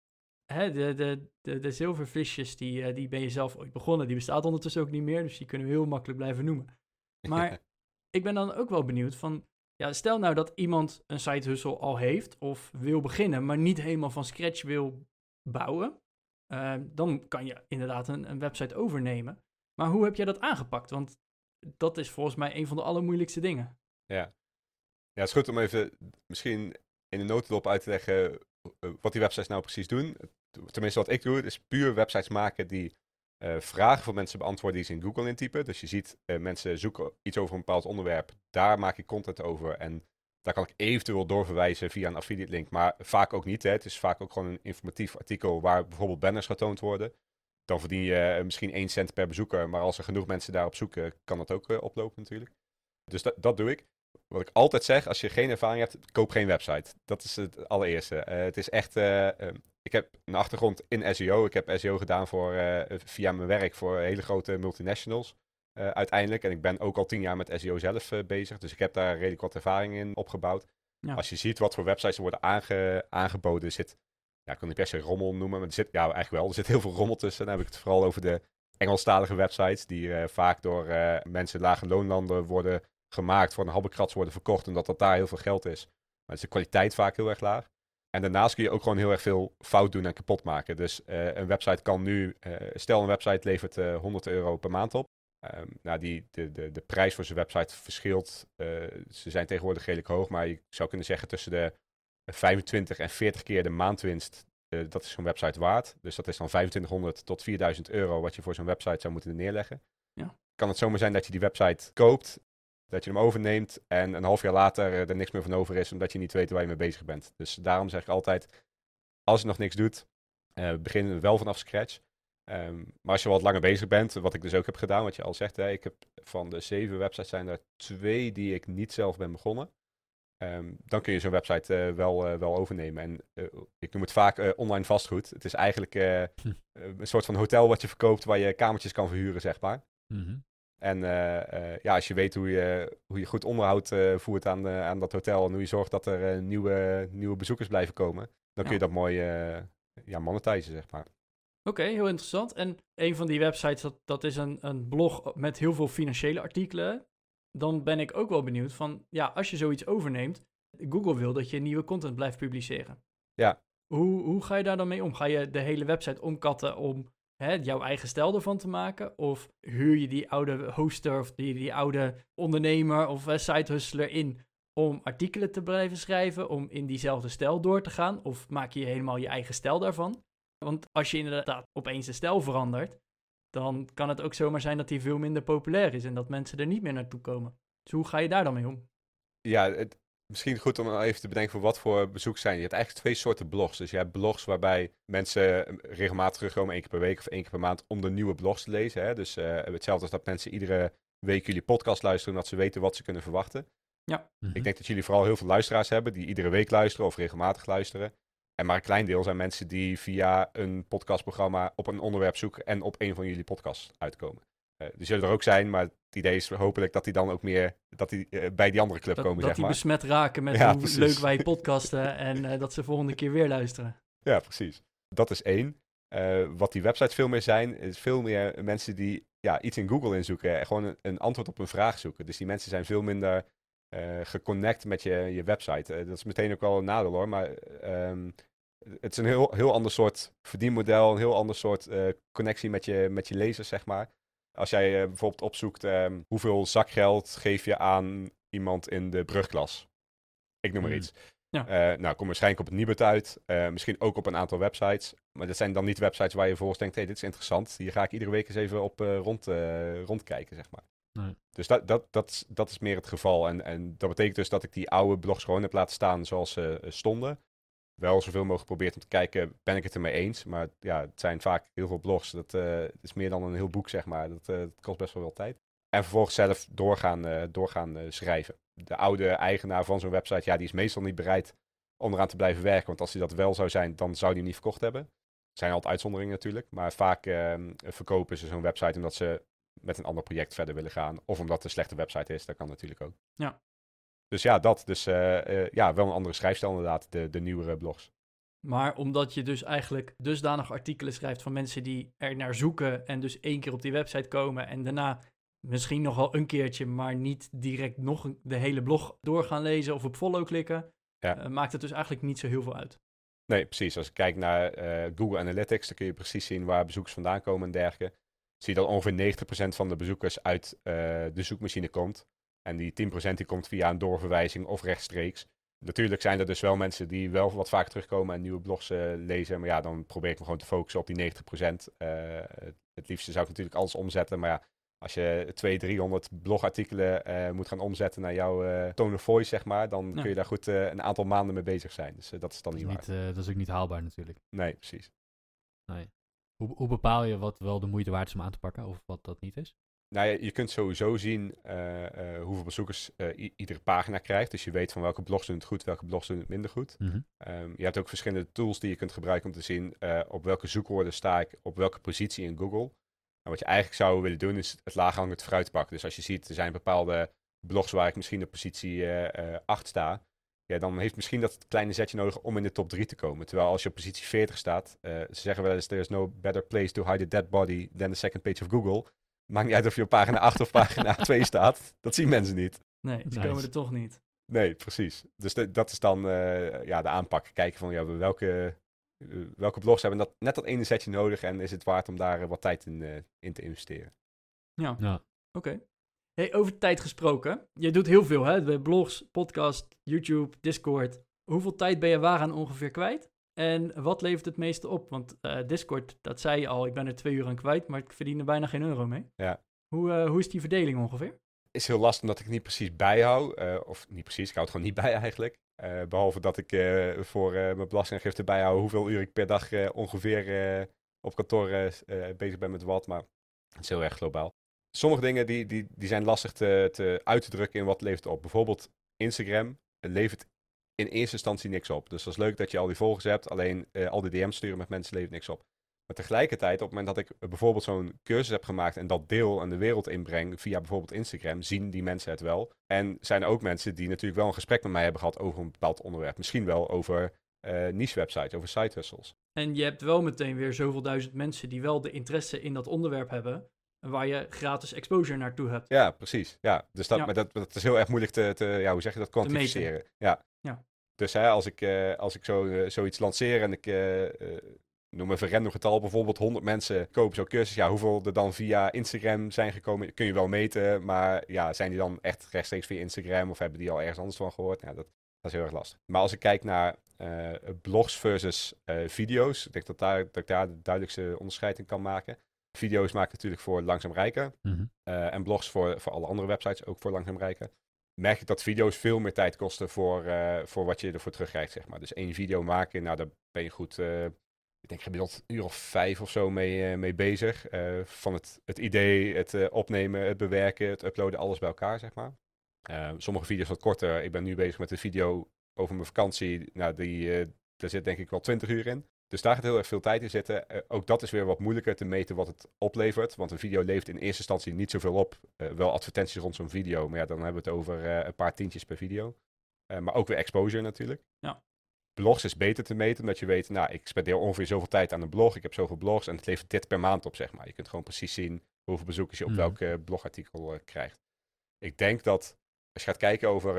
Speaker 1: Hè, de, de, de, de zilvervisjes, die, eh, die ben je zelf ooit begonnen. Die bestaat ondertussen ook niet meer, dus die kunnen we heel makkelijk blijven noemen. Maar ik ben dan ook wel benieuwd van, ja, stel nou dat iemand een side hustle al heeft of wil beginnen, maar niet helemaal van scratch wil bouwen. eh, dan kan je inderdaad een, een website overnemen. Maar hoe heb jij dat aangepakt? Want dat is volgens mij een van de allermoeilijkste dingen.
Speaker 3: Ja. ja, het is goed om even misschien in een notendop uit te leggen eh, wat die websites nou precies doen. Tenminste, wat ik doe, is puur websites maken die eh, vragen van mensen beantwoorden die ze in Google intypen. Dus je ziet, eh, mensen zoeken iets over een bepaald onderwerp, daar maak ik content over en daar kan ik eventueel doorverwijzen via een affiliate link, maar vaak ook niet. Hè. Het is vaak ook gewoon een informatief artikel waar bijvoorbeeld banners getoond worden. Dan verdien je eh, misschien 1 cent per bezoeker, maar als er genoeg mensen daarop zoeken, kan dat ook oplopen natuurlijk. Dus dat, dat doe ik. Wat ik altijd zeg, als je geen ervaring hebt, koop geen website. Dat is het allereerste. Eh, het is echt. eh, ehm, ik heb een achtergrond in SEO. Ik heb SEO gedaan voor, eh, via mijn werk voor hele grote multinationals. uiteindelijk. En ik ben ook al tien jaar met SEO zelf bezig. Dus ik heb daar redelijk wat ervaring in opgebouwd.
Speaker 1: Ja.
Speaker 3: Als je ziet wat voor websites er worden aange, aangeboden, zit. Ja, ik kan niet per se rommel noemen, maar er zit ja, eigenlijk wel. Er zit heel veel rommel tussen. Dan heb ik het vooral over de Engelstalige websites, die vaak door mensen in lage loonlanden worden gemaakt, voor een habbekrats worden verkocht, omdat dat daar heel veel geld is. Maar is de kwaliteit vaak heel erg laag. En daarnaast kun je ook gewoon heel erg veel fout doen en kapot maken. Dus eh, een website kan nu, eh, stel een website levert eh 100 euro per maand op. Ehm, nou, die, de, de, de prijs voor zijn website verschilt. eh, ze zijn tegenwoordig redelijk hoog, maar je zou kunnen zeggen tussen de 25 en 40 keer de maandwinst. eh, dat is zo'n website waard. Dus dat is dan 2500 tot 4000 euro wat je voor zo'n website zou moeten neerleggen.
Speaker 1: Ja.
Speaker 3: Kan het zomaar zijn dat je die website koopt, dat je hem overneemt en een half jaar later eh, er niks meer van over is, omdat je niet weet waar je mee bezig bent. Dus daarom zeg ik altijd, als je nog niks doet, eh, begin wel vanaf scratch. Ehm, maar als je wat langer bezig bent, wat ik dus ook heb gedaan, wat je al zegt, hè, ik heb van de zeven websites zijn er twee die ik niet zelf ben begonnen. Ehm, dan kun je zo'n website eh, wel, wel overnemen. En ik noem het vaak online vastgoed. Het is eigenlijk
Speaker 2: Hm.
Speaker 3: een soort van hotel wat je verkoopt waar je kamertjes kan verhuren, zeg maar.
Speaker 2: Mhm.
Speaker 3: En eh, eh, ja, als je weet hoe je, hoe je goed onderhoud eh, voert aan, aan dat hotel en hoe je zorgt dat er nieuwe, nieuwe bezoekers blijven komen, dan kun je
Speaker 1: Ja.
Speaker 3: dat mooi ja, monetizen, zeg maar.
Speaker 1: Oké, heel interessant. En een van die websites, dat, dat is een, een blog met heel veel financiële artikelen. Dan ben ik ook wel benieuwd van, ja, als je zoiets overneemt, Google wil dat je nieuwe content blijft publiceren.
Speaker 3: Ja.
Speaker 1: Hoe, hoe ga je daar dan mee om? Ga je de hele website omkatten om hè, jouw eigen stijl ervan te maken? Of huur je die oude hoster of die, die oude ondernemer of uh, in om artikelen te blijven schrijven, om in diezelfde stijl door te gaan? Of maak je helemaal je eigen stijl daarvan? Want als je inderdaad opeens de stijl verandert, dan kan het ook zomaar zijn dat die veel minder populair is en dat mensen er niet meer naartoe komen. Dus hoe ga je daar dan mee om?
Speaker 3: Ja, het, misschien goed om even te bedenken voor wat voor bezoek zijn. Je hebt eigenlijk twee soorten blogs. Dus je hebt blogs waarbij mensen eh, regelmatig terugkomen, één keer per week of één keer per maand, om de nieuwe blogs te lezen. Hè? Dus eh, hetzelfde als dat mensen iedere week jullie podcast luisteren, dat ze weten wat ze kunnen verwachten.
Speaker 2: Mhm.
Speaker 3: Ik denk dat jullie vooral heel veel luisteraars hebben die iedere week luisteren of regelmatig luisteren. En maar een klein deel zijn mensen die via een podcastprogramma op een onderwerp zoeken en op een van jullie podcasts uitkomen. Eh, die zullen er ook zijn, maar het idee is hopelijk dat die dan ook meer dat die, eh, bij die andere club
Speaker 1: Dat,
Speaker 3: komen,
Speaker 1: dat
Speaker 3: zeg
Speaker 1: die
Speaker 3: maar.
Speaker 1: besmet raken met
Speaker 3: Ja,
Speaker 1: hoe
Speaker 3: precies.
Speaker 1: leuk wij podcasten en eh, dat ze volgende keer weer luisteren.
Speaker 3: Ja, precies. Dat is één. Eh, wat die websites veel meer zijn, is veel meer mensen die ja, iets in Google inzoeken. en Gewoon een, een antwoord op een vraag zoeken. Dus die mensen zijn veel minder geconnect met je, je website. Dat is meteen ook wel een nadeel hoor. Maar ehm, het is een heel, heel ander soort verdienmodel. Een heel ander soort connectie met je, met je lezers, zeg maar. Als jij eh, bijvoorbeeld opzoekt ehm, hoeveel zakgeld geef je aan iemand in de brugklas. Ik noem maar
Speaker 2: Hmm.
Speaker 3: iets
Speaker 1: Ja.
Speaker 3: Eh, nou, kom waarschijnlijk op het Nibud uit. eh, misschien ook op een aantal websites. Maar dat zijn dan niet websites waar je volgens denkt, hey, dit is interessant. Hier ga ik iedere week eens even op rond, rondkijken, zeg maar.
Speaker 2: Nee.
Speaker 3: Dus dat, dat, dat, is- dat is meer het geval. En, en dat betekent dus dat ik die oude blogs gewoon heb laten staan zoals ze stonden. Wel zoveel mogelijk geprobeerd om te kijken, ben ik het ermee eens? Maar ja, het zijn vaak heel veel blogs. Dat eh, is meer dan een heel boek, zeg maar. Dat, eh, kost best wel veel tijd. En vervolgens zelf doorgaan, eh, doorgaan schrijven. De oude eigenaar van zo'n website, ja, die is meestal niet bereid om eraan te blijven werken. Want als hij dat wel zou zijn, dan zou hij hem niet verkocht hebben. Er zijn altijd uitzonderingen natuurlijk. Maar vaak ehm, verkopen ze zo'n website omdat ze met een ander project verder willen gaan. Of omdat het een slechte website is, dat kan natuurlijk ook.
Speaker 1: Ja.
Speaker 3: Dus ja, dat. Dus eh, eh, ja, wel een andere schrijfstijl inderdaad, de, de nieuwere blogs.
Speaker 1: Maar omdat je dus eigenlijk dusdanig artikelen schrijft van mensen die er naar zoeken en dus één keer op die website komen en daarna misschien nog wel een keertje, maar niet direct nog de hele blog door gaan lezen of op follow klikken,
Speaker 3: Ja.
Speaker 1: eh, maakt het dus eigenlijk niet zo heel veel uit.
Speaker 3: Nee, precies. Als ik kijk naar Google Analytics, dan kun je precies zien waar bezoekers vandaan komen en dergelijke. Zie je dat ongeveer 90% van de bezoekers uit de zoekmachine komt. En die 10% die komt via een doorverwijzing of rechtstreeks. Natuurlijk zijn er dus wel mensen die wel wat vaak terugkomen en nieuwe blogs eh, lezen. Maar ja, dan probeer ik me gewoon te focussen op die 90%. Eh, het, liefste zou ik natuurlijk alles omzetten. Maar ja, als je 200, 300 blogartikelen eh, moet gaan omzetten naar jouw tone of voice, zeg maar. Dan
Speaker 1: Ja.
Speaker 3: kun je daar goed een aantal maanden mee bezig zijn. Dus dat is dan niet waar.
Speaker 2: niet, eh, dat is ook niet haalbaar natuurlijk.
Speaker 3: Nee, precies.
Speaker 2: Hoe, hoe bepaal je wat wel de moeite waard is om aan te pakken of wat dat niet is?
Speaker 3: Nou ja, je kunt sowieso zien eh, eh, hoeveel bezoekers i- iedere pagina krijgt. Dus je weet van welke blogs doen het goed, welke blogs doen het minder goed. Ehm, je hebt ook verschillende tools die je kunt gebruiken om te zien op welke zoekwoorden sta ik, op welke positie in Google. En wat je eigenlijk zou willen doen is het laaghangend fruit pakken. Dus als je ziet, er zijn bepaalde blogs waar ik misschien op positie eh, eh, 8 sta. Ja, dan heeft misschien dat kleine zetje nodig om in de top 3 te komen. Terwijl als je op positie 40 staat, ze zeggen wel eens, there is no better place to hide a dead body than the second page of Google. Maakt niet uit of je op pagina 8 of pagina 2 staat. Dat zien mensen niet.
Speaker 1: Nee, ze
Speaker 2: Nice.
Speaker 1: komen er toch niet.
Speaker 3: Nee, precies. Dus de- dat is dan eh, ja, de aanpak. Kijken van ja, welke, eh, welke blogs hebben dat, net dat ene setje nodig en is het waard om daar eh, wat tijd in, eh, in te investeren.
Speaker 1: Ja,
Speaker 2: Ja.
Speaker 1: oké. Hey, over tijd gesproken. Je doet heel veel, hè? Blogs, podcast, YouTube, Discord. Hoeveel tijd ben je waaraan ongeveer kwijt? En wat levert het meeste op? Want eh, Discord, dat zei je al, ik ben er twee uur aan kwijt, maar ik verdien er bijna geen euro mee.
Speaker 3: Ja.
Speaker 1: Hoe, eh, hoe is die verdeling ongeveer?
Speaker 3: Is heel lastig omdat ik het niet precies bijhoud. eh, of niet precies, ik hou het gewoon niet bij eigenlijk. Eh, behalve dat ik voor mijn belastingaangifte bijhoud hoeveel uur ik per dag ongeveer op kantoor bezig ben met wat. Maar het is heel erg globaal. Sommige dingen die, die, die zijn lastig te, te uit te drukken in wat levert op. Bijvoorbeeld Instagram levert in eerste instantie niks op. Dus dat is leuk dat je al die volgers hebt. Alleen eh, al die DM's sturen met mensen levert niks op. Maar tegelijkertijd, op het moment dat ik bijvoorbeeld zo'n cursus heb gemaakt en dat deel aan de wereld inbreng via bijvoorbeeld Instagram, zien die mensen het wel. En zijn er ook mensen die natuurlijk wel een gesprek met mij hebben gehad over een bepaald onderwerp. Misschien wel over eh niche websites, over side hustles.
Speaker 1: En je hebt wel meteen weer zoveel duizend mensen die wel de interesse in dat onderwerp hebben, waar je gratis exposure naartoe hebt.
Speaker 3: Ja, precies. Ja, dus dat,
Speaker 1: Ja.
Speaker 3: Maar dat, dat is heel erg moeilijk te, te ja, hoe zeg je dat, kwantificeren. Ja. Dus hè, als ik, eh, als ik zo, eh, zoiets lanceer en ik eh, noem even een random getal, bijvoorbeeld 100 mensen kopen zo'n cursus. Ja, hoeveel er dan via Instagram zijn gekomen, kun je wel meten. Maar ja, zijn die dan echt rechtstreeks via Instagram of hebben die al ergens anders van gehoord? Ja, dat, dat is heel erg lastig. Maar als ik kijk naar blogs versus video's, ik denk dat, daar, dat ik daar de duidelijkste onderscheid in kan maken. Video's maak ik natuurlijk voor Langzaam Rijken.
Speaker 2: Mhm.
Speaker 3: En blogs voor, voor alle andere websites, ook voor Langzaam Rijken. Merk ik dat video's veel meer tijd kosten voor, eh, voor wat je ervoor terugkrijgt, zeg maar. Dus één video maken, nou, daar ben je goed, eh, ik denk gemiddeld een uur of vijf of zo mee, eh, mee bezig. Van het, het idee, het opnemen, het bewerken, het uploaden, alles bij elkaar, zeg maar. Sommige video's wat korter. Ik ben nu bezig met een video over mijn vakantie. Nou, die, daar zit denk ik wel 20 uur in. Dus daar gaat heel erg veel tijd in zitten. Eh, ook dat is weer wat moeilijker te meten wat het oplevert. Want een video levert in eerste instantie niet zoveel op. Eh, wel advertenties rond zo'n video. Maar ja, dan hebben we het over eh, een paar tientjes per video. Maar ook weer exposure natuurlijk.
Speaker 1: Ja.
Speaker 3: Blogs is beter te meten, omdat je weet, nou, ik spendeer ongeveer zoveel tijd aan een blog. Ik heb zoveel blogs en het levert dit per maand op, zeg maar. Je kunt gewoon precies zien hoeveel bezoekers je op
Speaker 2: Mhm.
Speaker 3: welk blogartikel krijgt. Ik denk dat als je gaat kijken over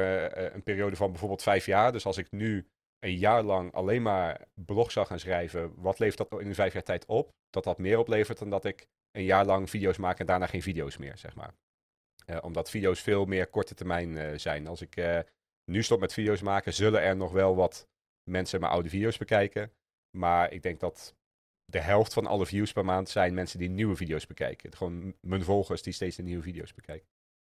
Speaker 3: een periode van bijvoorbeeld vijf jaar. Dus als ik nu een jaar lang alleen maar blog zou gaan schrijven, wat levert dat in vijf jaar tijd op? Dat dat meer oplevert dan dat ik een jaar lang video's maak en daarna geen video's meer, zeg maar. Eh, omdat video's veel meer korte termijn eh, zijn. Als ik eh, nu stop met video's maken, zullen er nog wel wat mensen mijn oude video's bekijken. Maar ik denk dat de helft van alle views per maand zijn mensen die nieuwe video's bekijken. Gewoon mijn volgers die steeds de nieuwe video's bekijken.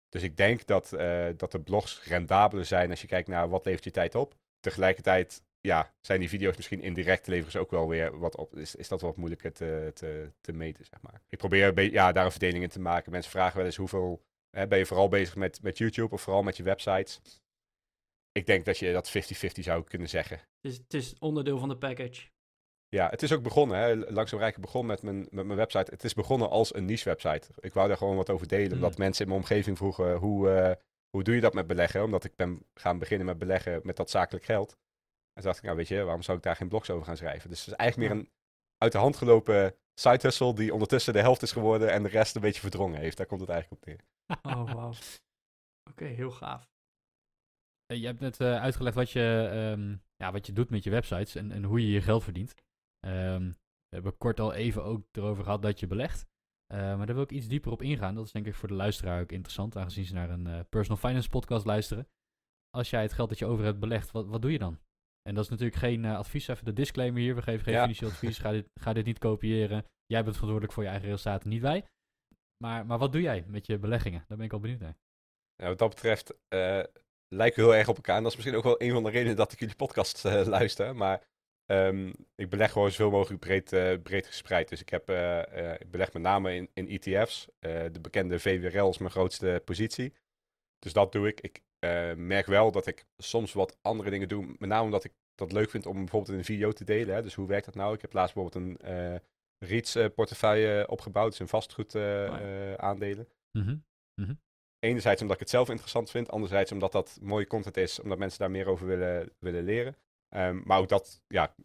Speaker 3: Dus ik denk dat, dat de blogs rendabeler zijn als je kijkt naar wat levert je tijd op. Tegelijkertijd ja, zijn die video's misschien indirect leveren ze ook wel weer wat op. Is, is dat wat moeilijker te, te, te meten, zeg maar. Ik probeer ja, daar een verdeling in te maken. Mensen vragen wel eens hoeveel... Hè, ben je vooral bezig met, met YouTube of vooral met je websites? Ik denk dat je dat 50-50 zou kunnen zeggen.
Speaker 1: Het is, het is onderdeel van de package.
Speaker 3: Ja, het is ook begonnen. Hè. Langzaam Rijken begon met mijn, met mijn website. Het is begonnen als een niche website. Ik wou daar gewoon wat over delen.
Speaker 2: Hmm.
Speaker 3: Omdat mensen in mijn omgeving vroegen, hoe, eh, hoe doe je dat met beleggen? Omdat ik ben gaan beginnen met beleggen met dat zakelijk geld. En toen dacht ik, nou weet je, waarom zou ik daar geen blogs over gaan schrijven? Dus het is eigenlijk meer een uit de hand gelopen side hustle die ondertussen de helft is geworden en de rest een beetje verdrongen heeft. Daar komt het eigenlijk op neer.
Speaker 1: Oh, wauw. Oké, heel gaaf.
Speaker 2: Eh, Je hebt net eh, uitgelegd wat je, ehm, ja, wat je doet met je websites en, en hoe je je geld verdient. Ehm, we hebben kort al even ook erover gehad dat je belegt. Eh, maar daar wil ik iets dieper op ingaan. Dat is denk ik voor de luisteraar ook interessant, aangezien ze naar een eh, personal finance podcast luisteren. Als jij het geld dat je over hebt belegd, wat, wat doe je dan? En dat is natuurlijk geen eh, advies, even de disclaimer hier. We geven geen
Speaker 3: Ja.
Speaker 2: financieel advies. Ga dit, ga dit niet kopiëren. Jij bent verantwoordelijk voor je eigen resultaten, niet wij. Maar, maar wat doe jij met je beleggingen? Daar ben ik al benieuwd naar.
Speaker 3: Nou, wat dat betreft lijken we heel erg op elkaar. En dat is misschien ook wel een van de redenen dat ik jullie podcast luister. Maar ehm, ik beleg gewoon zoveel mogelijk breed, eh, breed gespreid. Dus ik, heb, eh, eh, ik beleg met name in, in ETF's. De bekende VWRL is mijn grootste positie. Dus dat doe ik. Ik merk wel dat ik soms wat andere dingen doe. Met name omdat ik dat leuk vind om bijvoorbeeld in een video te delen. Hè. Dus hoe werkt dat nou? Ik heb laatst bijvoorbeeld een eh REITs eh, portefeuille opgebouwd. Dus een vastgoed eh, aandelen.
Speaker 2: Mhm.
Speaker 3: Enerzijds omdat ik het zelf interessant vind, anderzijds omdat dat mooie content is, omdat mensen daar meer over willen, willen leren. Ehm, maar ook dat ja,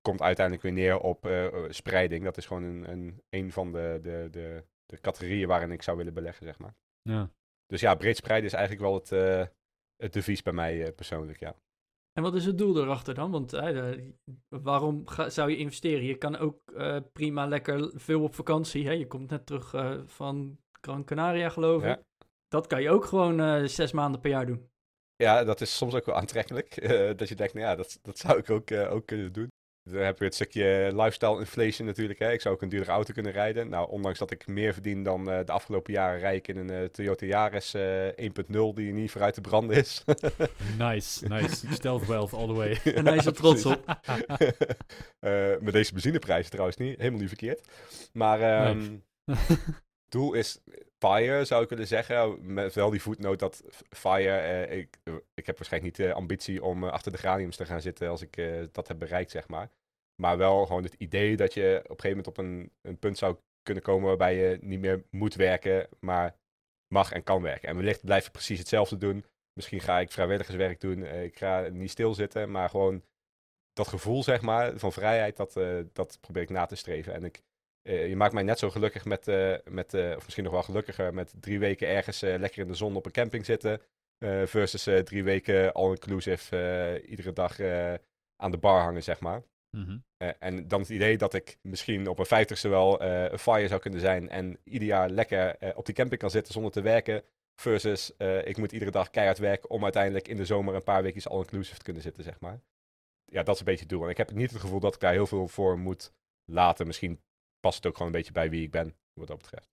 Speaker 3: komt uiteindelijk weer neer op eh, eh, spreiding. Dat is gewoon een, een, een van de, de, de, de categorieën waarin ik zou willen beleggen, zeg maar.
Speaker 2: Ja.
Speaker 3: Dus ja, breed spreiden is eigenlijk wel het, eh, het devies bij mij eh, persoonlijk, ja.
Speaker 1: En wat is het doel erachter dan? Want waarom ga- zou je investeren? Je kan ook eh, prima lekker veel op vakantie. Hè? Je komt net terug eh, van Gran Canaria, geloof ik.
Speaker 3: Ja.
Speaker 1: Dat kan je ook gewoon eh, zes maanden per jaar doen.
Speaker 3: Ja, dat is soms ook wel aantrekkelijk. eh, dat je denkt, nou ja, dat, dat zou ik ook, eh, ook kunnen doen. Dan heb je het stukje lifestyle inflation natuurlijk. Hè. Ik zou ook een duurdere auto kunnen rijden. Nou, ondanks dat ik meer verdien dan eh, de afgelopen jaren, rijd ik in een eh, Toyota Yaris eh 1.0 die niet vooruit te branden is.
Speaker 2: Nice, nice. Stealth wealth all the way.
Speaker 1: En hij is er trots op.
Speaker 3: Eh, met deze benzineprijs trouwens niet, helemaal niet verkeerd. Maar ehm,
Speaker 2: Nee.
Speaker 3: doel is FIRE, zou ik willen zeggen. Met wel die voetnoot dat FIRE, eh, ik, ik heb waarschijnlijk niet de ambitie om eh, achter de graniums te gaan zitten als ik eh, dat heb bereikt, zeg maar. Maar wel gewoon het idee dat je op een gegeven moment op een, een punt zou kunnen komen waarbij je niet meer moet werken, maar mag en kan werken. En wellicht blijf ik precies hetzelfde doen. Misschien ga ik vrijwilligerswerk doen. ik ga niet stilzitten, maar gewoon dat gevoel, zeg maar, van vrijheid, dat, dat probeer ik na te streven. En ik, je maakt mij net zo gelukkig met, eh, met eh, of misschien nog wel gelukkiger, met drie weken ergens eh, lekker in de zon op een camping zitten. eh, versus eh, drie weken all-inclusive eh, iedere dag eh, aan de bar hangen, zeg maar.
Speaker 2: Mhm.
Speaker 3: Eh, en dan het idee dat ik misschien op mijn vijftigste wel eh, een fire zou kunnen zijn en ieder jaar lekker eh, op die camping kan zitten zonder te werken. Versus eh, ik moet iedere dag keihard werken om uiteindelijk in de zomer een paar weken all-inclusive te kunnen zitten, zeg maar. Ja, dat is een beetje het doel. En ik heb niet het gevoel dat ik daar heel veel voor moet laten. Misschien past het ook gewoon een beetje bij wie ik ben, wat dat betreft.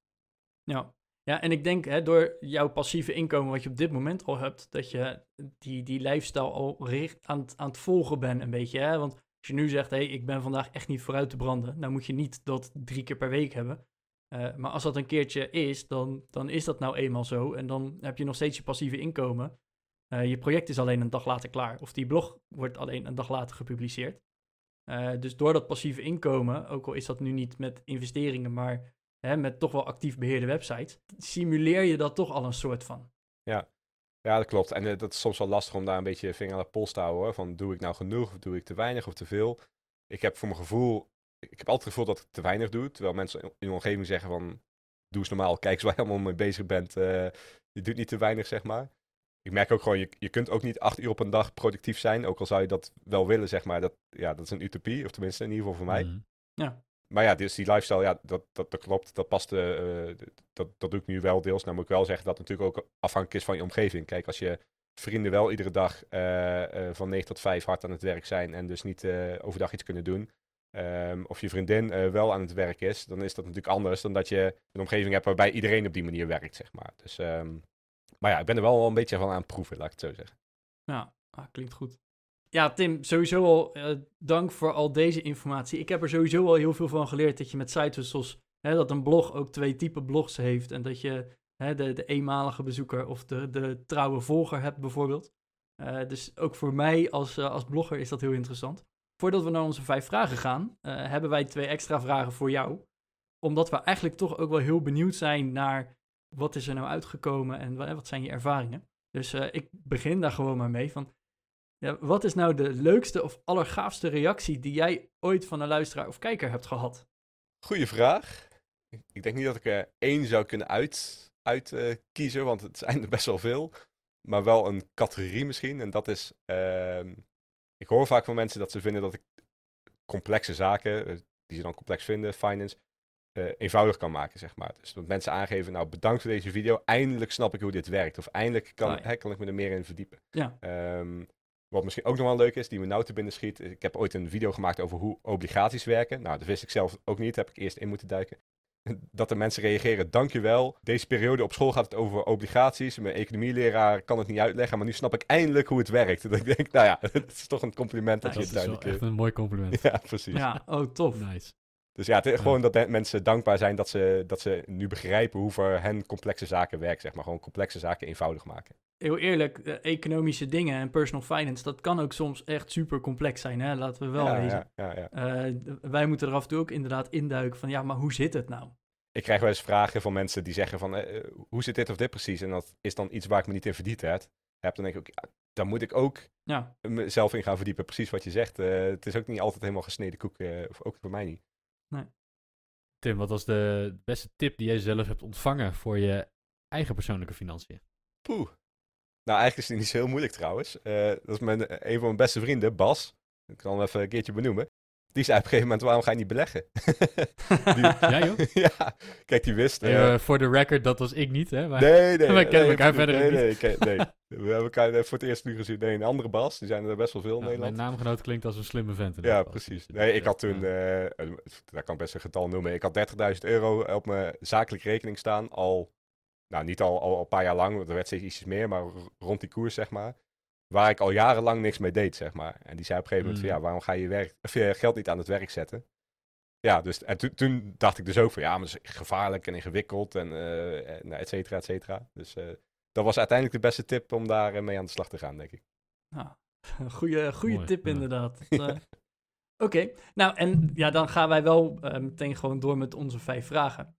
Speaker 1: Ja. ja, en ik denk hè, door jouw passieve inkomen wat je op dit moment al hebt, dat je die, die lifestyle al richt aan, het- aan het volgen bent een beetje. Hè? Want als je nu zegt, hé, hey, ik ben vandaag echt niet vooruit te branden, nou moet je niet dat drie keer per week hebben. Eh, maar als dat een keertje is, dan, dan is dat nou eenmaal zo. En dan heb je nog steeds je passieve inkomen. Eh, je project is alleen een dag later klaar. Of die blog wordt alleen een dag later gepubliceerd. Eh, dus door dat passieve inkomen, ook al is dat nu niet met investeringen, maar hè, met toch wel actief beheerde websites, simuleer je dat toch al een soort van.
Speaker 3: Ja, dat klopt. En eh, dat is soms wel lastig om daar een beetje vinger aan de pols te houden. Hoor. Van doe ik nou genoeg of doe ik te weinig of te veel? Ik heb voor mijn gevoel, ik heb altijd het gevoel dat ik te weinig doe. Terwijl mensen in mijn omgeving zeggen van, doe eens normaal, kijk eens waar je allemaal mee bezig bent. eh, je doet niet te weinig, zeg maar. Ik merk ook gewoon, je, je kunt ook niet acht uur op een dag productief zijn. Ook al zou je dat wel willen, zeg maar. Dat, ja, dat is een utopie, of tenminste in ieder geval voor mij.
Speaker 2: Mhm.
Speaker 3: Maar ja, dus die lifestyle, ja, dat, dat, dat klopt. Dat past, eh, dat, dat doe ik nu wel deels. Nou moet ik wel zeggen dat het natuurlijk ook afhankelijk is van je omgeving. Kijk, als je vrienden wel iedere dag eh, van 9 tot 5 hard aan het werk zijn en dus niet overdag iets kunnen doen. Ehm, of je vriendin wel aan het werk is, dan is dat natuurlijk anders dan dat je een omgeving hebt waarbij iedereen op die manier werkt, zeg maar. Dus, ehm, maar ja, ik ben er wel een beetje van aan het proeven, laat ik het zo zeggen.
Speaker 1: Ja, ah, klinkt goed. Ja, Tim, sowieso al eh, dank voor al deze informatie. Ik heb er sowieso al heel veel van geleerd dat je met hè, dat een blog ook twee typen blogs heeft. En dat je hè, de, de eenmalige bezoeker of de, de trouwe volger hebt bijvoorbeeld. Eh, dus ook voor mij als, eh, als blogger is dat heel interessant. Voordat we naar onze vijf vragen gaan, hebben wij twee extra vragen voor jou. Omdat we eigenlijk toch ook wel heel benieuwd zijn naar wat is er nou uitgekomen en wa- wat zijn je ervaringen. Dus eh, ik begin daar gewoon maar mee van, ja, wat is nou de leukste of allergaafste reactie die jij ooit van een luisteraar of kijker hebt gehad?
Speaker 3: Goeie vraag. Ik- denk niet dat ik er één zou kunnen uit, uit eh, kiezen, want het zijn er best wel veel. Maar wel een categorie misschien. En dat is, ehm, ik hoor vaak van mensen dat ze vinden dat ik complexe zaken, eh, die ze dan complex vinden, finance, eh, eenvoudig kan maken, zeg maar. Dus dat mensen aangeven, nou bedankt voor deze video, eindelijk snap ik hoe dit werkt. Of eindelijk kan,
Speaker 1: Ah, ja.
Speaker 3: hè, kan ik me er meer in verdiepen.
Speaker 1: Ja.
Speaker 3: Ehm, wat misschien ook nog wel leuk is, die me nou te binnen schiet. is, Ik heb ooit een video gemaakt over hoe obligaties werken. Nou, dat wist ik zelf ook niet. Daar heb ik eerst in moeten duiken. Dat de mensen reageren, dankjewel. Deze periode op school gaat het over obligaties. Mijn economieleraar kan het niet uitleggen, maar nu snap ik eindelijk hoe het werkt. Dat ik denk, nou ja, het is toch een compliment dat
Speaker 1: Ja,
Speaker 3: je
Speaker 2: Dat
Speaker 3: het
Speaker 2: is wel
Speaker 3: duidelijk...
Speaker 2: echt een mooi compliment.
Speaker 3: Ja, precies.
Speaker 1: Ja, oh tof.
Speaker 2: Nice.
Speaker 3: Dus ja, het is
Speaker 2: Ja.
Speaker 3: gewoon dat de- mensen dankbaar zijn dat ze, dat ze nu begrijpen hoe voor hen complexe zaken werken. Zeg maar gewoon complexe zaken eenvoudig maken.
Speaker 1: Heel eerlijk, eh, economische dingen en personal finance, dat kan ook soms echt super complex zijn, hè? laten we wel
Speaker 3: ja,
Speaker 1: wezen.
Speaker 3: ja, ja, ja.
Speaker 1: Eh, wij moeten er af en toe ook inderdaad induiken van, ja, maar hoe zit het nou?
Speaker 3: Ik krijg wel eens vragen van mensen die zeggen van, eh, hoe zit dit of dit precies? En dat is dan iets waar ik me niet in verdiend heb. heb dan denk ik ook, daar moet ik ook mezelf in gaan verdiepen. Precies wat je zegt. Het is ook niet altijd helemaal gesneden koek, of ook voor mij niet.
Speaker 2: Tim, wat was de beste tip die jij zelf hebt ontvangen voor je eigen persoonlijke financiën?
Speaker 3: Poeh. Nou, eigenlijk is het niet zo heel moeilijk trouwens. Eh, dat is mijn, een van mijn beste vrienden, Bas. Ik kan hem even een keertje benoemen. Die zei op een gegeven moment, waarom ga je niet beleggen? Die-
Speaker 2: Ja, joh?
Speaker 3: ja, kijk, die wist... Eh,
Speaker 2: eh, Voor de record, dat was ik niet, hè? Maar-
Speaker 3: Nee, nee.
Speaker 2: Kennen elkaar
Speaker 3: nee,
Speaker 2: verder
Speaker 3: nee,
Speaker 2: niet.
Speaker 3: nee. We hebben elkaar voor het eerst nu gezien. Nee, een andere Bas. Die zijn er best wel veel in
Speaker 2: Ja, mijn
Speaker 3: Nederland.
Speaker 2: naamgenoot klinkt als een slimme vent.
Speaker 3: Ja, precies.
Speaker 2: Dus,
Speaker 3: Nee,
Speaker 2: eh,
Speaker 3: ik had toen,
Speaker 2: ja.
Speaker 3: eh, eh, daar kan ik best een getal noemen. Ik had 30.000 euro op mijn zakelijke rekening staan. Al, nou niet al, al, al een paar jaar lang, want er werd steeds ietsjes meer, maar rond die koers, zeg maar. Waar ik al jarenlang niks mee deed, zeg maar. En die zei op een gegeven moment van,
Speaker 2: Mm.
Speaker 3: ja, waarom ga je je, werk, of je geld niet aan het werk zetten? Ja, dus en toen- toen dacht ik dus ook van, ja, maar dat is gevaarlijk en ingewikkeld en eh, en, et cetera, et cetera. Dus eh, dat was uiteindelijk de beste tip om daar eh, mee aan de slag te gaan, denk ik.
Speaker 1: nou, goede, goede
Speaker 2: Mooi,
Speaker 1: tip
Speaker 2: ja.
Speaker 1: inderdaad. Oké, nou en ja, dan gaan wij wel meteen gewoon door met onze vijf vragen.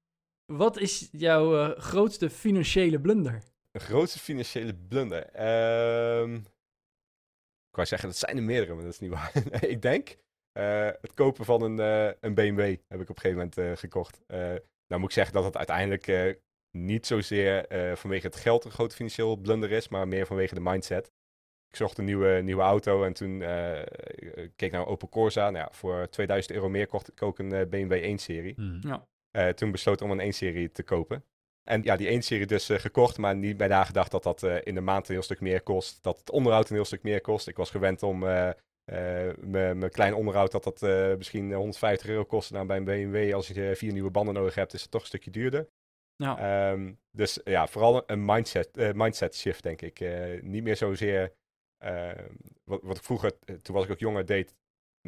Speaker 1: Wat is jouw grootste financiële blunder?
Speaker 3: Een grootste financiële blunder. Ehm, ik wou zeggen, dat zijn er meerdere, maar dat is niet waar. Nee, ik denk eh, het kopen van een, eh, een BMW heb ik op een gegeven moment eh, gekocht. Eh, nou moet ik zeggen dat het uiteindelijk eh, niet zozeer eh, vanwege het geld een grote financieel blunder is, maar meer vanwege de mindset. Ik zocht een nieuwe, nieuwe auto en toen eh, ik keek naar een Opel Corsa. Nou ja, voor 2000 euro meer kocht ik ook een BMW 1-serie.
Speaker 2: Hmm.
Speaker 3: Eh, toen besloot om een 1-serie te kopen. En ja, die 1-serie dus eh, gekocht, maar niet bij nagedacht dat dat eh, in de maand een heel stuk meer kost. Dat het onderhoud een heel stuk meer kost. Ik was gewend om eh, mijn klein onderhoud dat dat misschien 150 euro kostte. Nou, bij een BMW, als je vier nieuwe banden nodig hebt, is het toch een stukje duurder.
Speaker 1: Nou,
Speaker 3: Ehm, dus ja, vooral een mindset, mindset shift, denk ik. Niet meer zozeer, ehm, wat, wat ik vroeger, toen was ik ook jonger, deed,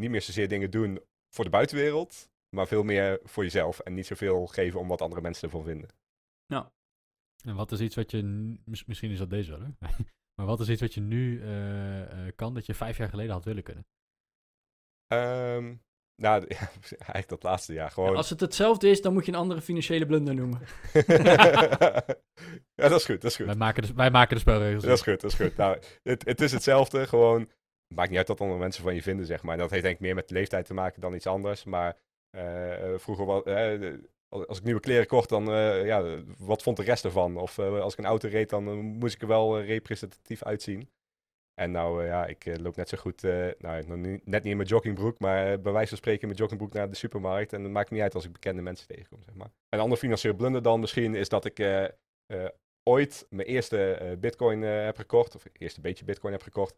Speaker 3: niet meer zozeer dingen doen voor de buitenwereld, maar veel meer voor jezelf. En niet zoveel geven om wat andere mensen ervan vinden.
Speaker 2: En wat is iets wat je, misschien is dat deze wel, hè? maar wat is iets wat je nu eh, eh, kan dat je vijf jaar geleden had willen kunnen?
Speaker 3: Ehm, nou, ja, eigenlijk dat laatste jaar. Gewoon.
Speaker 1: als het hetzelfde is, dan moet je een andere financiële blunder noemen.
Speaker 3: ja, dat is goed, dat is goed.
Speaker 2: Wij maken de, wij maken de spelregels.
Speaker 3: Dat is goed, dat is goed. Nou, het, het is hetzelfde, gewoon... Maakt niet uit wat andere mensen van je vinden, zeg maar. Dat heeft denk ik meer met leeftijd te maken dan iets anders. Maar eh, vroeger, wel, de- als ik nieuwe kleren kocht, dan, eh, ja, wat vond de rest ervan? Of eh, als ik een auto reed, dan eh, moest ik er wel representatief uitzien. En nou, ja, ik loop net zo goed, nou, net niet in mijn joggingbroek, maar bij wijze van spreken in mijn joggingbroek naar de supermarkt. En dat maakt niet uit als ik bekende mensen tegenkom, zeg maar. Een ander financieel blunder dan misschien is dat ik ooit mijn eerste bitcoin heb gekocht, of eerst een beetje bitcoin heb gekocht,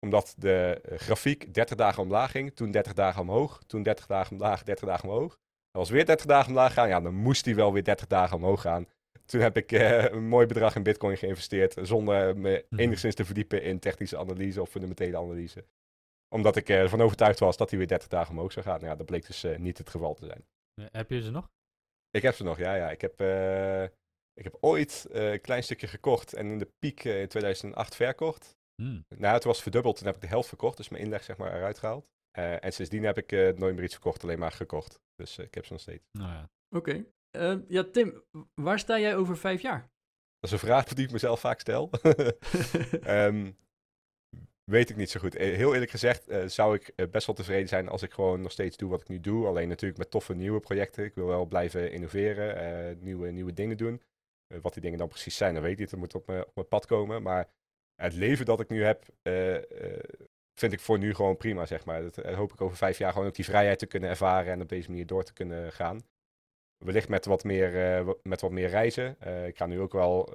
Speaker 3: omdat de grafiek 30 dagen omlaag ging, toen 30 dagen omhoog, toen 30 dagen omlaag, 30 dagen omhoog. Was weer 30 dagen omlaag gaan, ja, dan moest die wel weer 30 dagen omhoog gaan. Toen heb ik eh, een mooi bedrag in bitcoin geïnvesteerd, zonder me
Speaker 2: Mhm.
Speaker 3: enigszins te verdiepen in technische analyse of fundamentele analyse. Omdat ik ervan overtuigd was dat hij weer 30 dagen omhoog zou gaan. Nou ja, dat bleek dus eh, niet het geval te zijn.
Speaker 2: Eh, heb je ze nog?
Speaker 3: Ik heb ze nog, ja, ja. Ik heb, eh, ik heb ooit eh, een klein stukje gekocht en in de piek eh, in 2008 verkocht.
Speaker 2: Hmm.
Speaker 3: Nou, het was verdubbeld, toen heb ik de helft verkocht, dus mijn inleg zeg maar eruit gehaald. Eh, en sindsdien heb ik eh, nooit meer iets verkocht, alleen maar gekocht. Dus eh, ik heb ze nog steeds.
Speaker 2: Nou ja.
Speaker 1: Oké. Ja, Tim, waar sta jij over vijf jaar?
Speaker 3: Dat is een vraag die ik mezelf vaak stel. Ehm, weet ik niet zo goed. Heel eerlijk gezegd eh, zou ik best wel tevreden zijn als ik gewoon nog steeds doe wat ik nu doe. Alleen natuurlijk met toffe nieuwe projecten. Ik wil wel blijven innoveren, eh, nieuwe, nieuwe dingen doen. Wat die dingen dan precies zijn, dat weet ik niet. Dat moet op mijn, op mijn pad komen. Maar het leven dat ik nu heb, eh, eh, vind ik voor nu gewoon prima, zeg maar. Dat eh, hoop ik over vijf jaar gewoon ook die vrijheid te kunnen ervaren en op deze manier door te kunnen gaan. Wellicht met wat meer, eh, met wat meer reizen. Eh, ik ga nu ook wel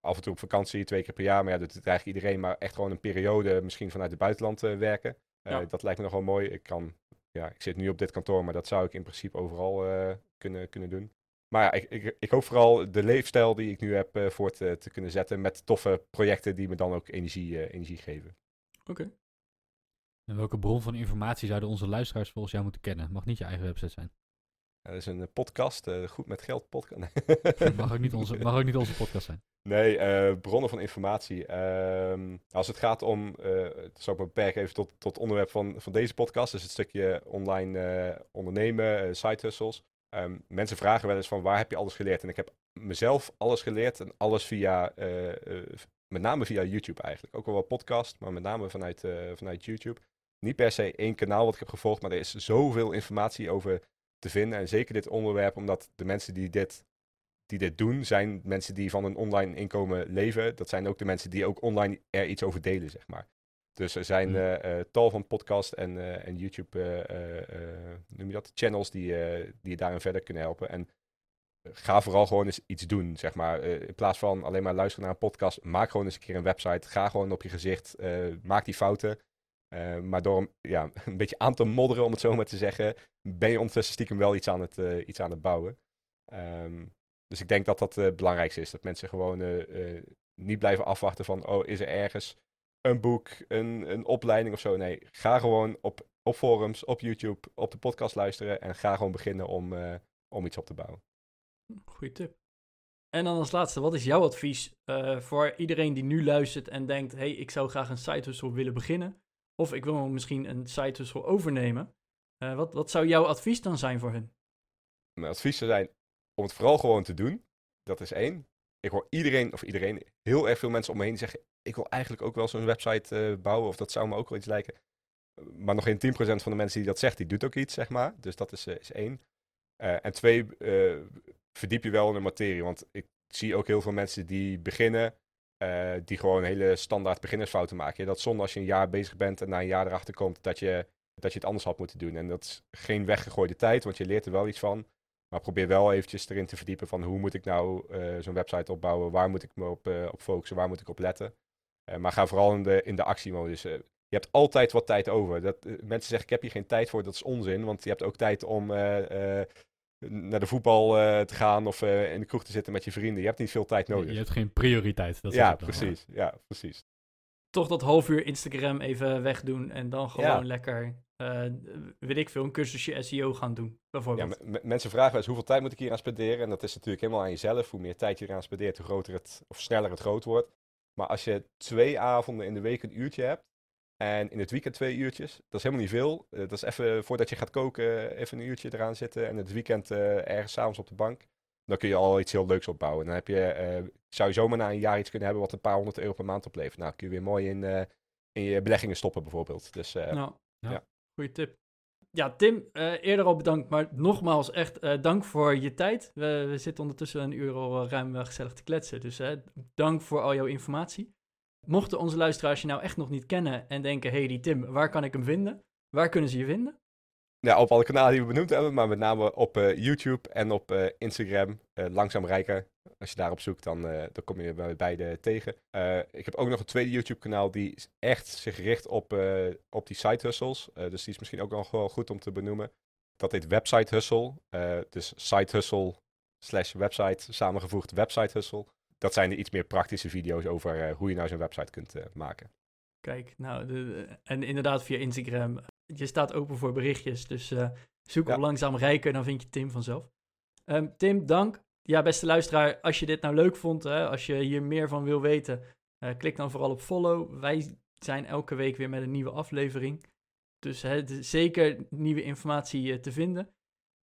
Speaker 3: af en toe op vakantie, twee keer per jaar. Maar ja, dat doet eigenlijk iedereen. Maar echt gewoon een periode misschien vanuit het buitenland werken.
Speaker 1: Ja.
Speaker 3: Dat lijkt me nog wel mooi. Ik kan, ja, ik zit nu op dit kantoor, maar dat zou ik in principe overal kunnen, kunnen doen. Maar ja, ik, ik, ik hoop vooral de leefstijl die ik nu heb voort te, te kunnen zetten met toffe projecten die me dan ook energie, energie geven.
Speaker 1: Oké.
Speaker 2: En welke bron van informatie zouden onze luisteraars volgens jou moeten kennen? Mag niet je eigen website zijn.
Speaker 3: Dat is een eh, podcast, eh, goed met geld podcast.
Speaker 2: Mag ook niet onze, mag ook niet onze podcast zijn.
Speaker 3: Nee, eh, bronnen van informatie. Ehm, als het gaat om, het zal ik me beperken even tot, tot het onderwerp van, van deze podcast, dus het stukje online ondernemen, side hustles. Ehm, mensen vragen wel eens van waar heb je alles geleerd? En ik heb mezelf alles geleerd en alles via, met name via YouTube eigenlijk. Ook wel wat podcast, maar met name vanuit, vanuit YouTube. Niet per se één kanaal wat ik heb gevolgd, maar er is zoveel informatie over te vinden. En zeker dit onderwerp, omdat de mensen die dit die dit doen, zijn mensen die van een online inkomen leven. Dat zijn ook de mensen die ook online er iets over delen, zeg maar. Dus er zijn
Speaker 2: Hmm.
Speaker 3: eh, eh, tal van podcast en, eh, en YouTube, noem je dat, channels die, die je daarin verder kunnen helpen. En ga vooral gewoon eens iets doen, zeg maar. In plaats van alleen maar luisteren naar een podcast, maak gewoon eens een keer een website. Ga gewoon op je gezicht, maak die fouten. Eh, maar door ja, een beetje aan te modderen, om het zo maar te zeggen, ben je ondertussen stiekem wel iets aan het, eh, iets aan het bouwen. Ehm, dus ik denk dat dat eh, het belangrijkste is. Dat mensen gewoon niet blijven afwachten van, oh, is er ergens een boek, een, een opleiding of zo. Nee, ga gewoon op, op forums, op YouTube, op de podcast luisteren en ga gewoon beginnen om, om iets op te bouwen.
Speaker 1: Goeie tip. En dan als laatste, wat is jouw advies voor iedereen die nu luistert en denkt, hey, ik zou graag een side hustle willen beginnen? Of ik wil misschien een side hustle overnemen. Eh, wat, wat zou jouw advies dan zijn voor hun?
Speaker 3: Mijn advies zou zijn om het vooral gewoon te doen. Dat is één. Ik hoor iedereen, of iedereen, heel erg veel mensen om me heen zeggen, ik wil eigenlijk ook wel zo'n website eh, bouwen, of dat zou me ook wel iets lijken. Maar nog geen 10% van de mensen die dat zegt, die doet ook iets, zeg maar. Dus dat is, eh, is één. En twee, verdiep je wel in de materie. Want ik zie ook heel veel mensen die beginnen, eh, die gewoon hele standaard beginnersfouten maken. Dat zonde als je een jaar bezig bent en na een jaar erachter komt dat je, dat je het anders had moeten doen. En dat is geen weggegooide tijd, want je leert er wel iets van. Maar probeer wel eventjes erin te verdiepen van hoe moet ik nou eh, zo'n website opbouwen, waar moet ik me op, eh, op focussen, waar moet ik op letten. Maar ga vooral in de, in de actiemodus. Je hebt altijd wat tijd over. Dat, mensen zeggen ik heb hier geen tijd voor, dat is onzin. Want je hebt ook tijd om naar de voetbal eh, te gaan of eh, in de kroeg te zitten met je vrienden. Je hebt niet veel tijd nodig.
Speaker 2: Je hebt geen prioriteit. Dat is
Speaker 3: ja,
Speaker 2: het dan.
Speaker 3: precies. Ja, precies.
Speaker 1: Toch dat half uur Instagram even wegdoen en dan gewoon
Speaker 3: Ja.
Speaker 1: lekker, eh, weet ik veel, een cursusje SEO gaan doen,
Speaker 3: Ja,
Speaker 1: bijvoorbeeld.
Speaker 3: m- mensen vragen wel eens hoeveel tijd moet ik hier aan spenderen. En dat is natuurlijk helemaal aan jezelf. Hoe meer tijd je eraan spendeert, hoe groter het, of sneller het groot wordt. Maar als je twee avonden in de week een uurtje hebt. En in het weekend twee uurtjes. Dat is helemaal niet veel. Eh, dat is even voordat je gaat koken, even een uurtje eraan zitten. En het weekend eh, ergens s'avonds op de bank. Dan kun je al iets heel leuks opbouwen. Dan heb je, eh, zou je zomaar na een jaar iets kunnen hebben wat een paar honderd euro per maand oplevert. Nou, kun je weer mooi in, eh, in je beleggingen stoppen bijvoorbeeld. Dus eh,
Speaker 1: Nou,
Speaker 2: Ja.
Speaker 1: ja. goede tip. Ja, Tim, eh, eerder al bedankt, maar nogmaals echt eh, dank voor je tijd. We, we zitten ondertussen een uur al eh, ruim eh, gezellig te kletsen, dus eh, dank voor al jouw informatie. Mochten onze luisteraars je nou echt nog niet kennen en denken, hey die Tim, waar kan ik hem vinden? Waar kunnen ze je vinden?
Speaker 3: Ja, op alle kanalen die we benoemd hebben, maar met name op eh, YouTube en op eh, Instagram. eh, langzaam rijker. Als je daarop zoekt, dan, dan kom je bij beide tegen. Ik heb ook nog een tweede YouTube-kanaal die echt zich richt op, op die side hustles. Dus die is misschien ook nog wel goed om te benoemen. Dat heet Website Hustle. Dus side hustle slash website, samengevoegd website hustle. Dat zijn de iets meer praktische video's over eh, hoe je nou zo'n website kunt eh, maken.
Speaker 1: Kijk, nou, de, de- en inderdaad via Instagram. Je staat open voor berichtjes, dus eh, zoek
Speaker 3: Ja.
Speaker 1: op Langzaam Rijker, dan vind je Tim vanzelf. Ehm, Tim, dank. Ja, beste luisteraar, als je dit nou leuk vond, hè, als je hier meer van wil weten, klik dan vooral op follow. Wij zijn elke week weer met een nieuwe aflevering. Dus hè, zeker nieuwe informatie te vinden.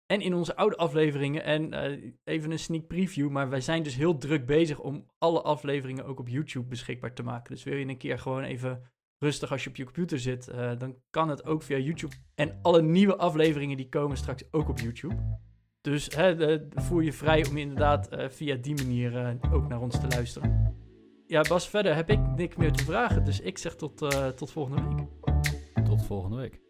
Speaker 1: En in onze oude afleveringen, en eh, even een sneak preview, maar wij zijn dus heel druk bezig om alle afleveringen ook op YouTube beschikbaar te maken. Dus wil je een keer gewoon even rustig als je op je computer zit, eh, dan kan het ook via YouTube. En alle nieuwe afleveringen die komen straks ook op YouTube. Dus hè, voel je vrij om inderdaad eh, via die manier ook naar ons te luisteren. Ja, Bas, verder heb ik niks meer te vragen, dus ik zeg tot, tot volgende week.
Speaker 2: Tot volgende week.